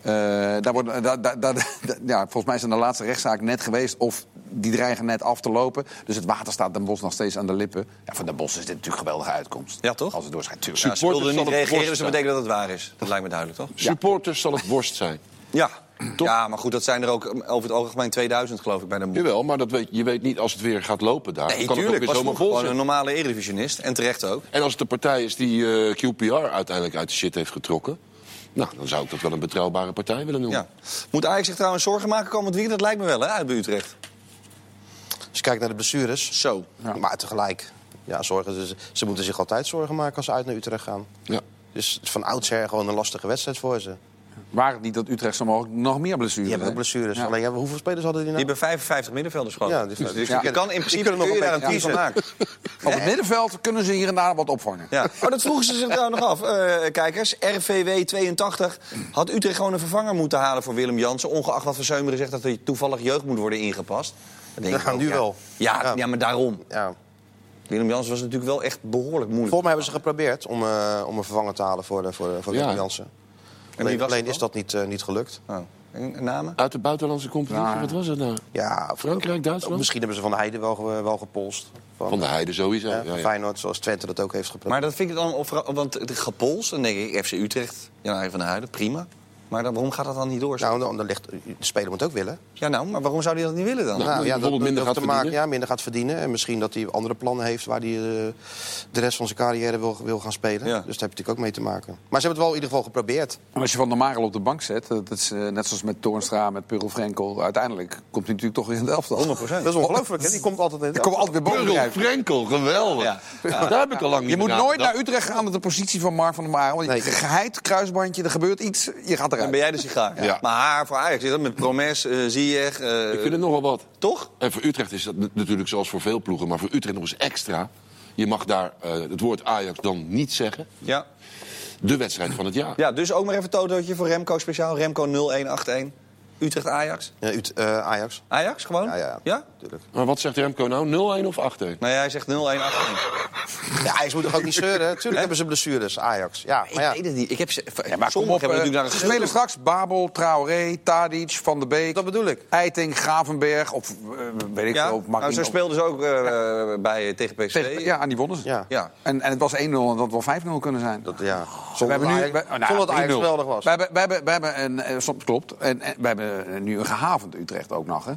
Eh, daar wordt, daar, daar, daar- <laughs> ja, volgens mij is in de laatste rechtszaak net geweest of die dreigen net af te lopen. Dus het water staat Den Bosch nog steeds aan de lippen. Ja, voor Den Bosch is dit natuurlijk een geweldige uitkomst. Ja, toch? Als het doorschijnt, tuurlijk. Ja, ze wilden niet reageren, dus dat betekent dat het waar is. Dat lijkt me duidelijk, toch? Supporters zal het worst zijn. Ja. Ja, maar goed, dat zijn er ook over het algemeen 2000, geloof ik, bij Den Bosch. Jawel, maar dat weet, je weet niet als het weer gaat lopen daar. Nee, kan het ook tuurlijk. weer Was zomaar vroeger vol gewoon een normale eredivisionist. En terecht ook. En als het de partij is die eh, QPR uiteindelijk uit de shit heeft getrokken... Nou, dan zou ik dat wel een betrouwbare partij willen noemen. Ja. Moet Ajax zich trouwens zorgen maken komend weekend? Dat lijkt me wel, hè, uit bij Utrecht. Als je kijkt naar de blessures. Zo. Maar tegelijk, ja, zorgen ze, ze moeten zich altijd zorgen maken als ze uit naar Utrecht gaan. Ja. Dus van oudsher gewoon een lastige wedstrijd voor ze. Waar het niet dat Utrecht zo mogelijk nog meer blessures Die hebben ook heeft. blessures. Ja. Alleen, ja, hoeveel spelers hadden die Die nou? hebben 55 middenvelders gewoon. Ja, die- dus die- je die- kan in die principe nog een daar een van maken. Op het middenveld kunnen ze hier en daar wat opvangen. Ja. Oh, dat vroegen ze zich nou nog af, eh, kijkers. RVW 82 had Utrecht gewoon een vervanger moeten halen voor Willem Jansen. Ongeacht wat Verzeumeren zegt dat er toevallig jeugd moet worden ingepast. Dat denk ik ook, nu ja. wel. Ja, ja. Ja. maar daarom. Ja. Willem Jansen was natuurlijk wel echt behoorlijk moeilijk. Volgens mij hebben ze geprobeerd om, eh, om een vervanger te halen voor, de- voor, voor Ja. Willem Jansen. wie Alleen, is dat niet, eh, niet gelukt. Oh. En en namen? Uit de buitenlandse competitie, Ja. wat was het nou? Ja, Frankrijk, Duitsland? Misschien hebben ze Van de Heide wel, wel gepolst. Van, Van de Heide sowieso. ja, Ja. Feyenoord, zoals Twente dat ook heeft geprobeerd. Maar dat vind ik dan... Of, want de gepols, dan denk ik FC Utrecht, Jan van der Heijden, prima. Maar dan, waarom gaat dat dan niet door? Nou, dan, dan ligt, de speler moet ook willen. Ja, nou, maar waarom zou hij dat niet willen dan? Nou, Nou, ja, dat, bijvoorbeeld minder dat gaat te maken, verdienen? ja, minder gaat verdienen. En misschien dat hij andere plannen heeft waar hij eh, de rest van zijn carrière wil, wil gaan spelen. Ja. Dus daar heb je natuurlijk ook mee te maken. Maar ze hebben het wel in ieder geval geprobeerd. En als je Van der Marel op de bank zet, dat is eh, net zoals met Toornstra, met Purl Frenkel, uiteindelijk komt hij natuurlijk toch weer in het elftal. 100 Dat is ongelooflijk, hè? Die komt altijd in Ik kom altijd weer boven Purl drijven. Frenkel, geweldig. Ja. Daar heb ik al lang niet Je moet nooit naar Utrecht gaan met de positie van Mark van der Marel. Want Nee. geheid, kruisbandje, er gebeurt iets, je gaat Dan ben jij de sigaar. Ja. Maar haar voor Ajax is dat met Promes, eh Ziyech... eh, Ik vind het nogal wat. Toch? En voor Utrecht is dat natuurlijk zoals voor veel ploegen, maar voor Utrecht nog eens extra. Je mag daar eh, het woord Ajax dan niet zeggen. Ja. De wedstrijd van het jaar. Ja, dus ook maar even een totootje voor Remco speciaal. Remco 0181. Utrecht-Ajax. Ja, Ut- eh, Ajax. Ajax gewoon? Ja, ja, Ja? natuurlijk. Maar wat zegt Remco nou? 0-1 of 8-1? Nou ja, hij zegt 0181. Ja, Ajax moet toch ook niet zeuren? <laughs> Tuurlijk hebben ze blessures, Ajax. Ja, maar ja, Ik weet het niet. Ik heb ze, Ja, maar kom op, hebben eh, natuurlijk naar spelen straks Babel, Traoré, Tadic, Van der Beek, dat bedoel ik. Eiting, Gravenberg of eh, weet ik Ja, veel. nou, zo speelden ze ook eh, bij, tegen PSV. Tegen- Ja, en die wonnen ze. Ja. Ja. En, en het was 1-0 en dat wel 5-0 kunnen zijn. Dat, ja. we Zonder hebben nu, Ajax, we- nou, zonder dat Ajax 3-0. geweldig was. We hebben, we hebben, we hebben een, soms klopt. En, en we hebben eh, nu een gehavend Utrecht ook nog. Hè?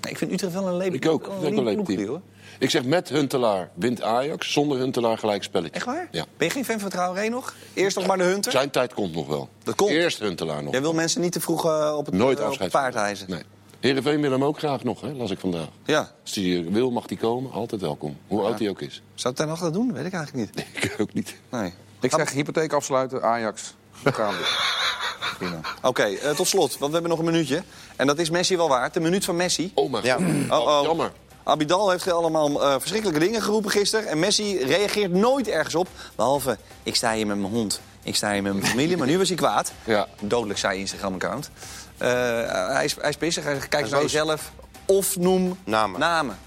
Nee, ik vind Utrecht wel een lelijk Ik ook. Ik Een leuk team. hoor. Ik zeg met Huntelaar wint Ajax, zonder Huntelaar gelijk spelletje. Echt waar? Ja. Ben je geen fan van Traoré nog? Eerst nog maar de Hunter? Zijn tijd komt nog wel. Dat komt. Eerst Huntelaar nog. Jij wil mensen niet te vroeg eh, op het, Nooit eh, op paard hijzen? Nee. Heerenveen wil hem ook graag nog, hè, las ik vandaag. Ja. Als hij wil, mag hij komen. Altijd welkom. Hoe oud hij ook is. Zou het nog dat doen? Weet ik eigenlijk niet. <laughs> Ik ook niet. Nee. Ik zeg hypotheek afsluiten, Ajax. We gaan <laughs> weer. Prima. Oké, eh, tot slot, want we hebben nog een minuutje. En dat is Messi wel waard. De minuut van Messi. Oh, mijn Ja. god. Oh, oh. Jammer. Abidal heeft allemaal eh, verschrikkelijke dingen geroepen gisteren. En Messi reageert nooit ergens op. Behalve, ik sta hier met mijn hond. Ik sta hier met mijn familie. Maar nu was hij kwaad. Ja. Dodelijk zei Instagram-account. Eh, hij, is, hij is pissig. Hij zegt, kijk Hij naar jezelf. Of noem Namen. namen.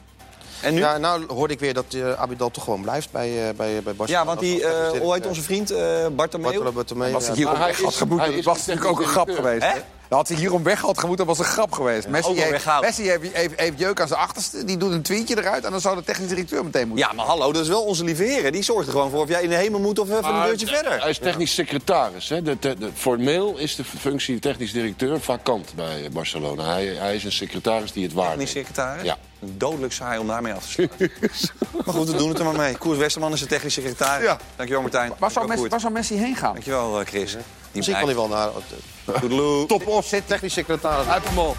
En nu? Ja, Ja, nou hoorde ik weer dat eh, Abidal toch gewoon blijft bij, eh bij, bij Barcelona. want die, eh eh, onze vriend uh, Bartomeu? Bartomeu, ja. hij hierom Maar hij is- hij dat is was natuurlijk ook een grap geweest. Hè? Dan had hij hierom weg had gemoeten, dat was een grap geweest. Messi, heeft. Messi heeft, heeft, heeft jeuk aan zijn achterste, die doet een tweetje eruit... en dan zou de technisch directeur meteen moeten. Ja, maar hallo, dat is wel onze lieve heren. Die zorgt er gewoon voor of jij in de hemel moet of even een deurtje verder. Hij is technisch secretaris. Hè. De, de- de- formeel is de functie technisch directeur vakant bij Barcelona. Hij, hij is een secretaris die het waar Technisch weet. secretaris? Ja. Dodelijk saai om daarmee af te sluiten. <laughs> maar goed, we doen het er maar mee. Koers Westerman is de technisch secretaris. Ja. Dankjewel Martijn. Waar zou, Messi, waar zou Messi heen gaan? Dankjewel eh, Chris. Die Misschien kan hij wel naar... Toedeloe. Top of zit technisch secretaris. Uit de mol.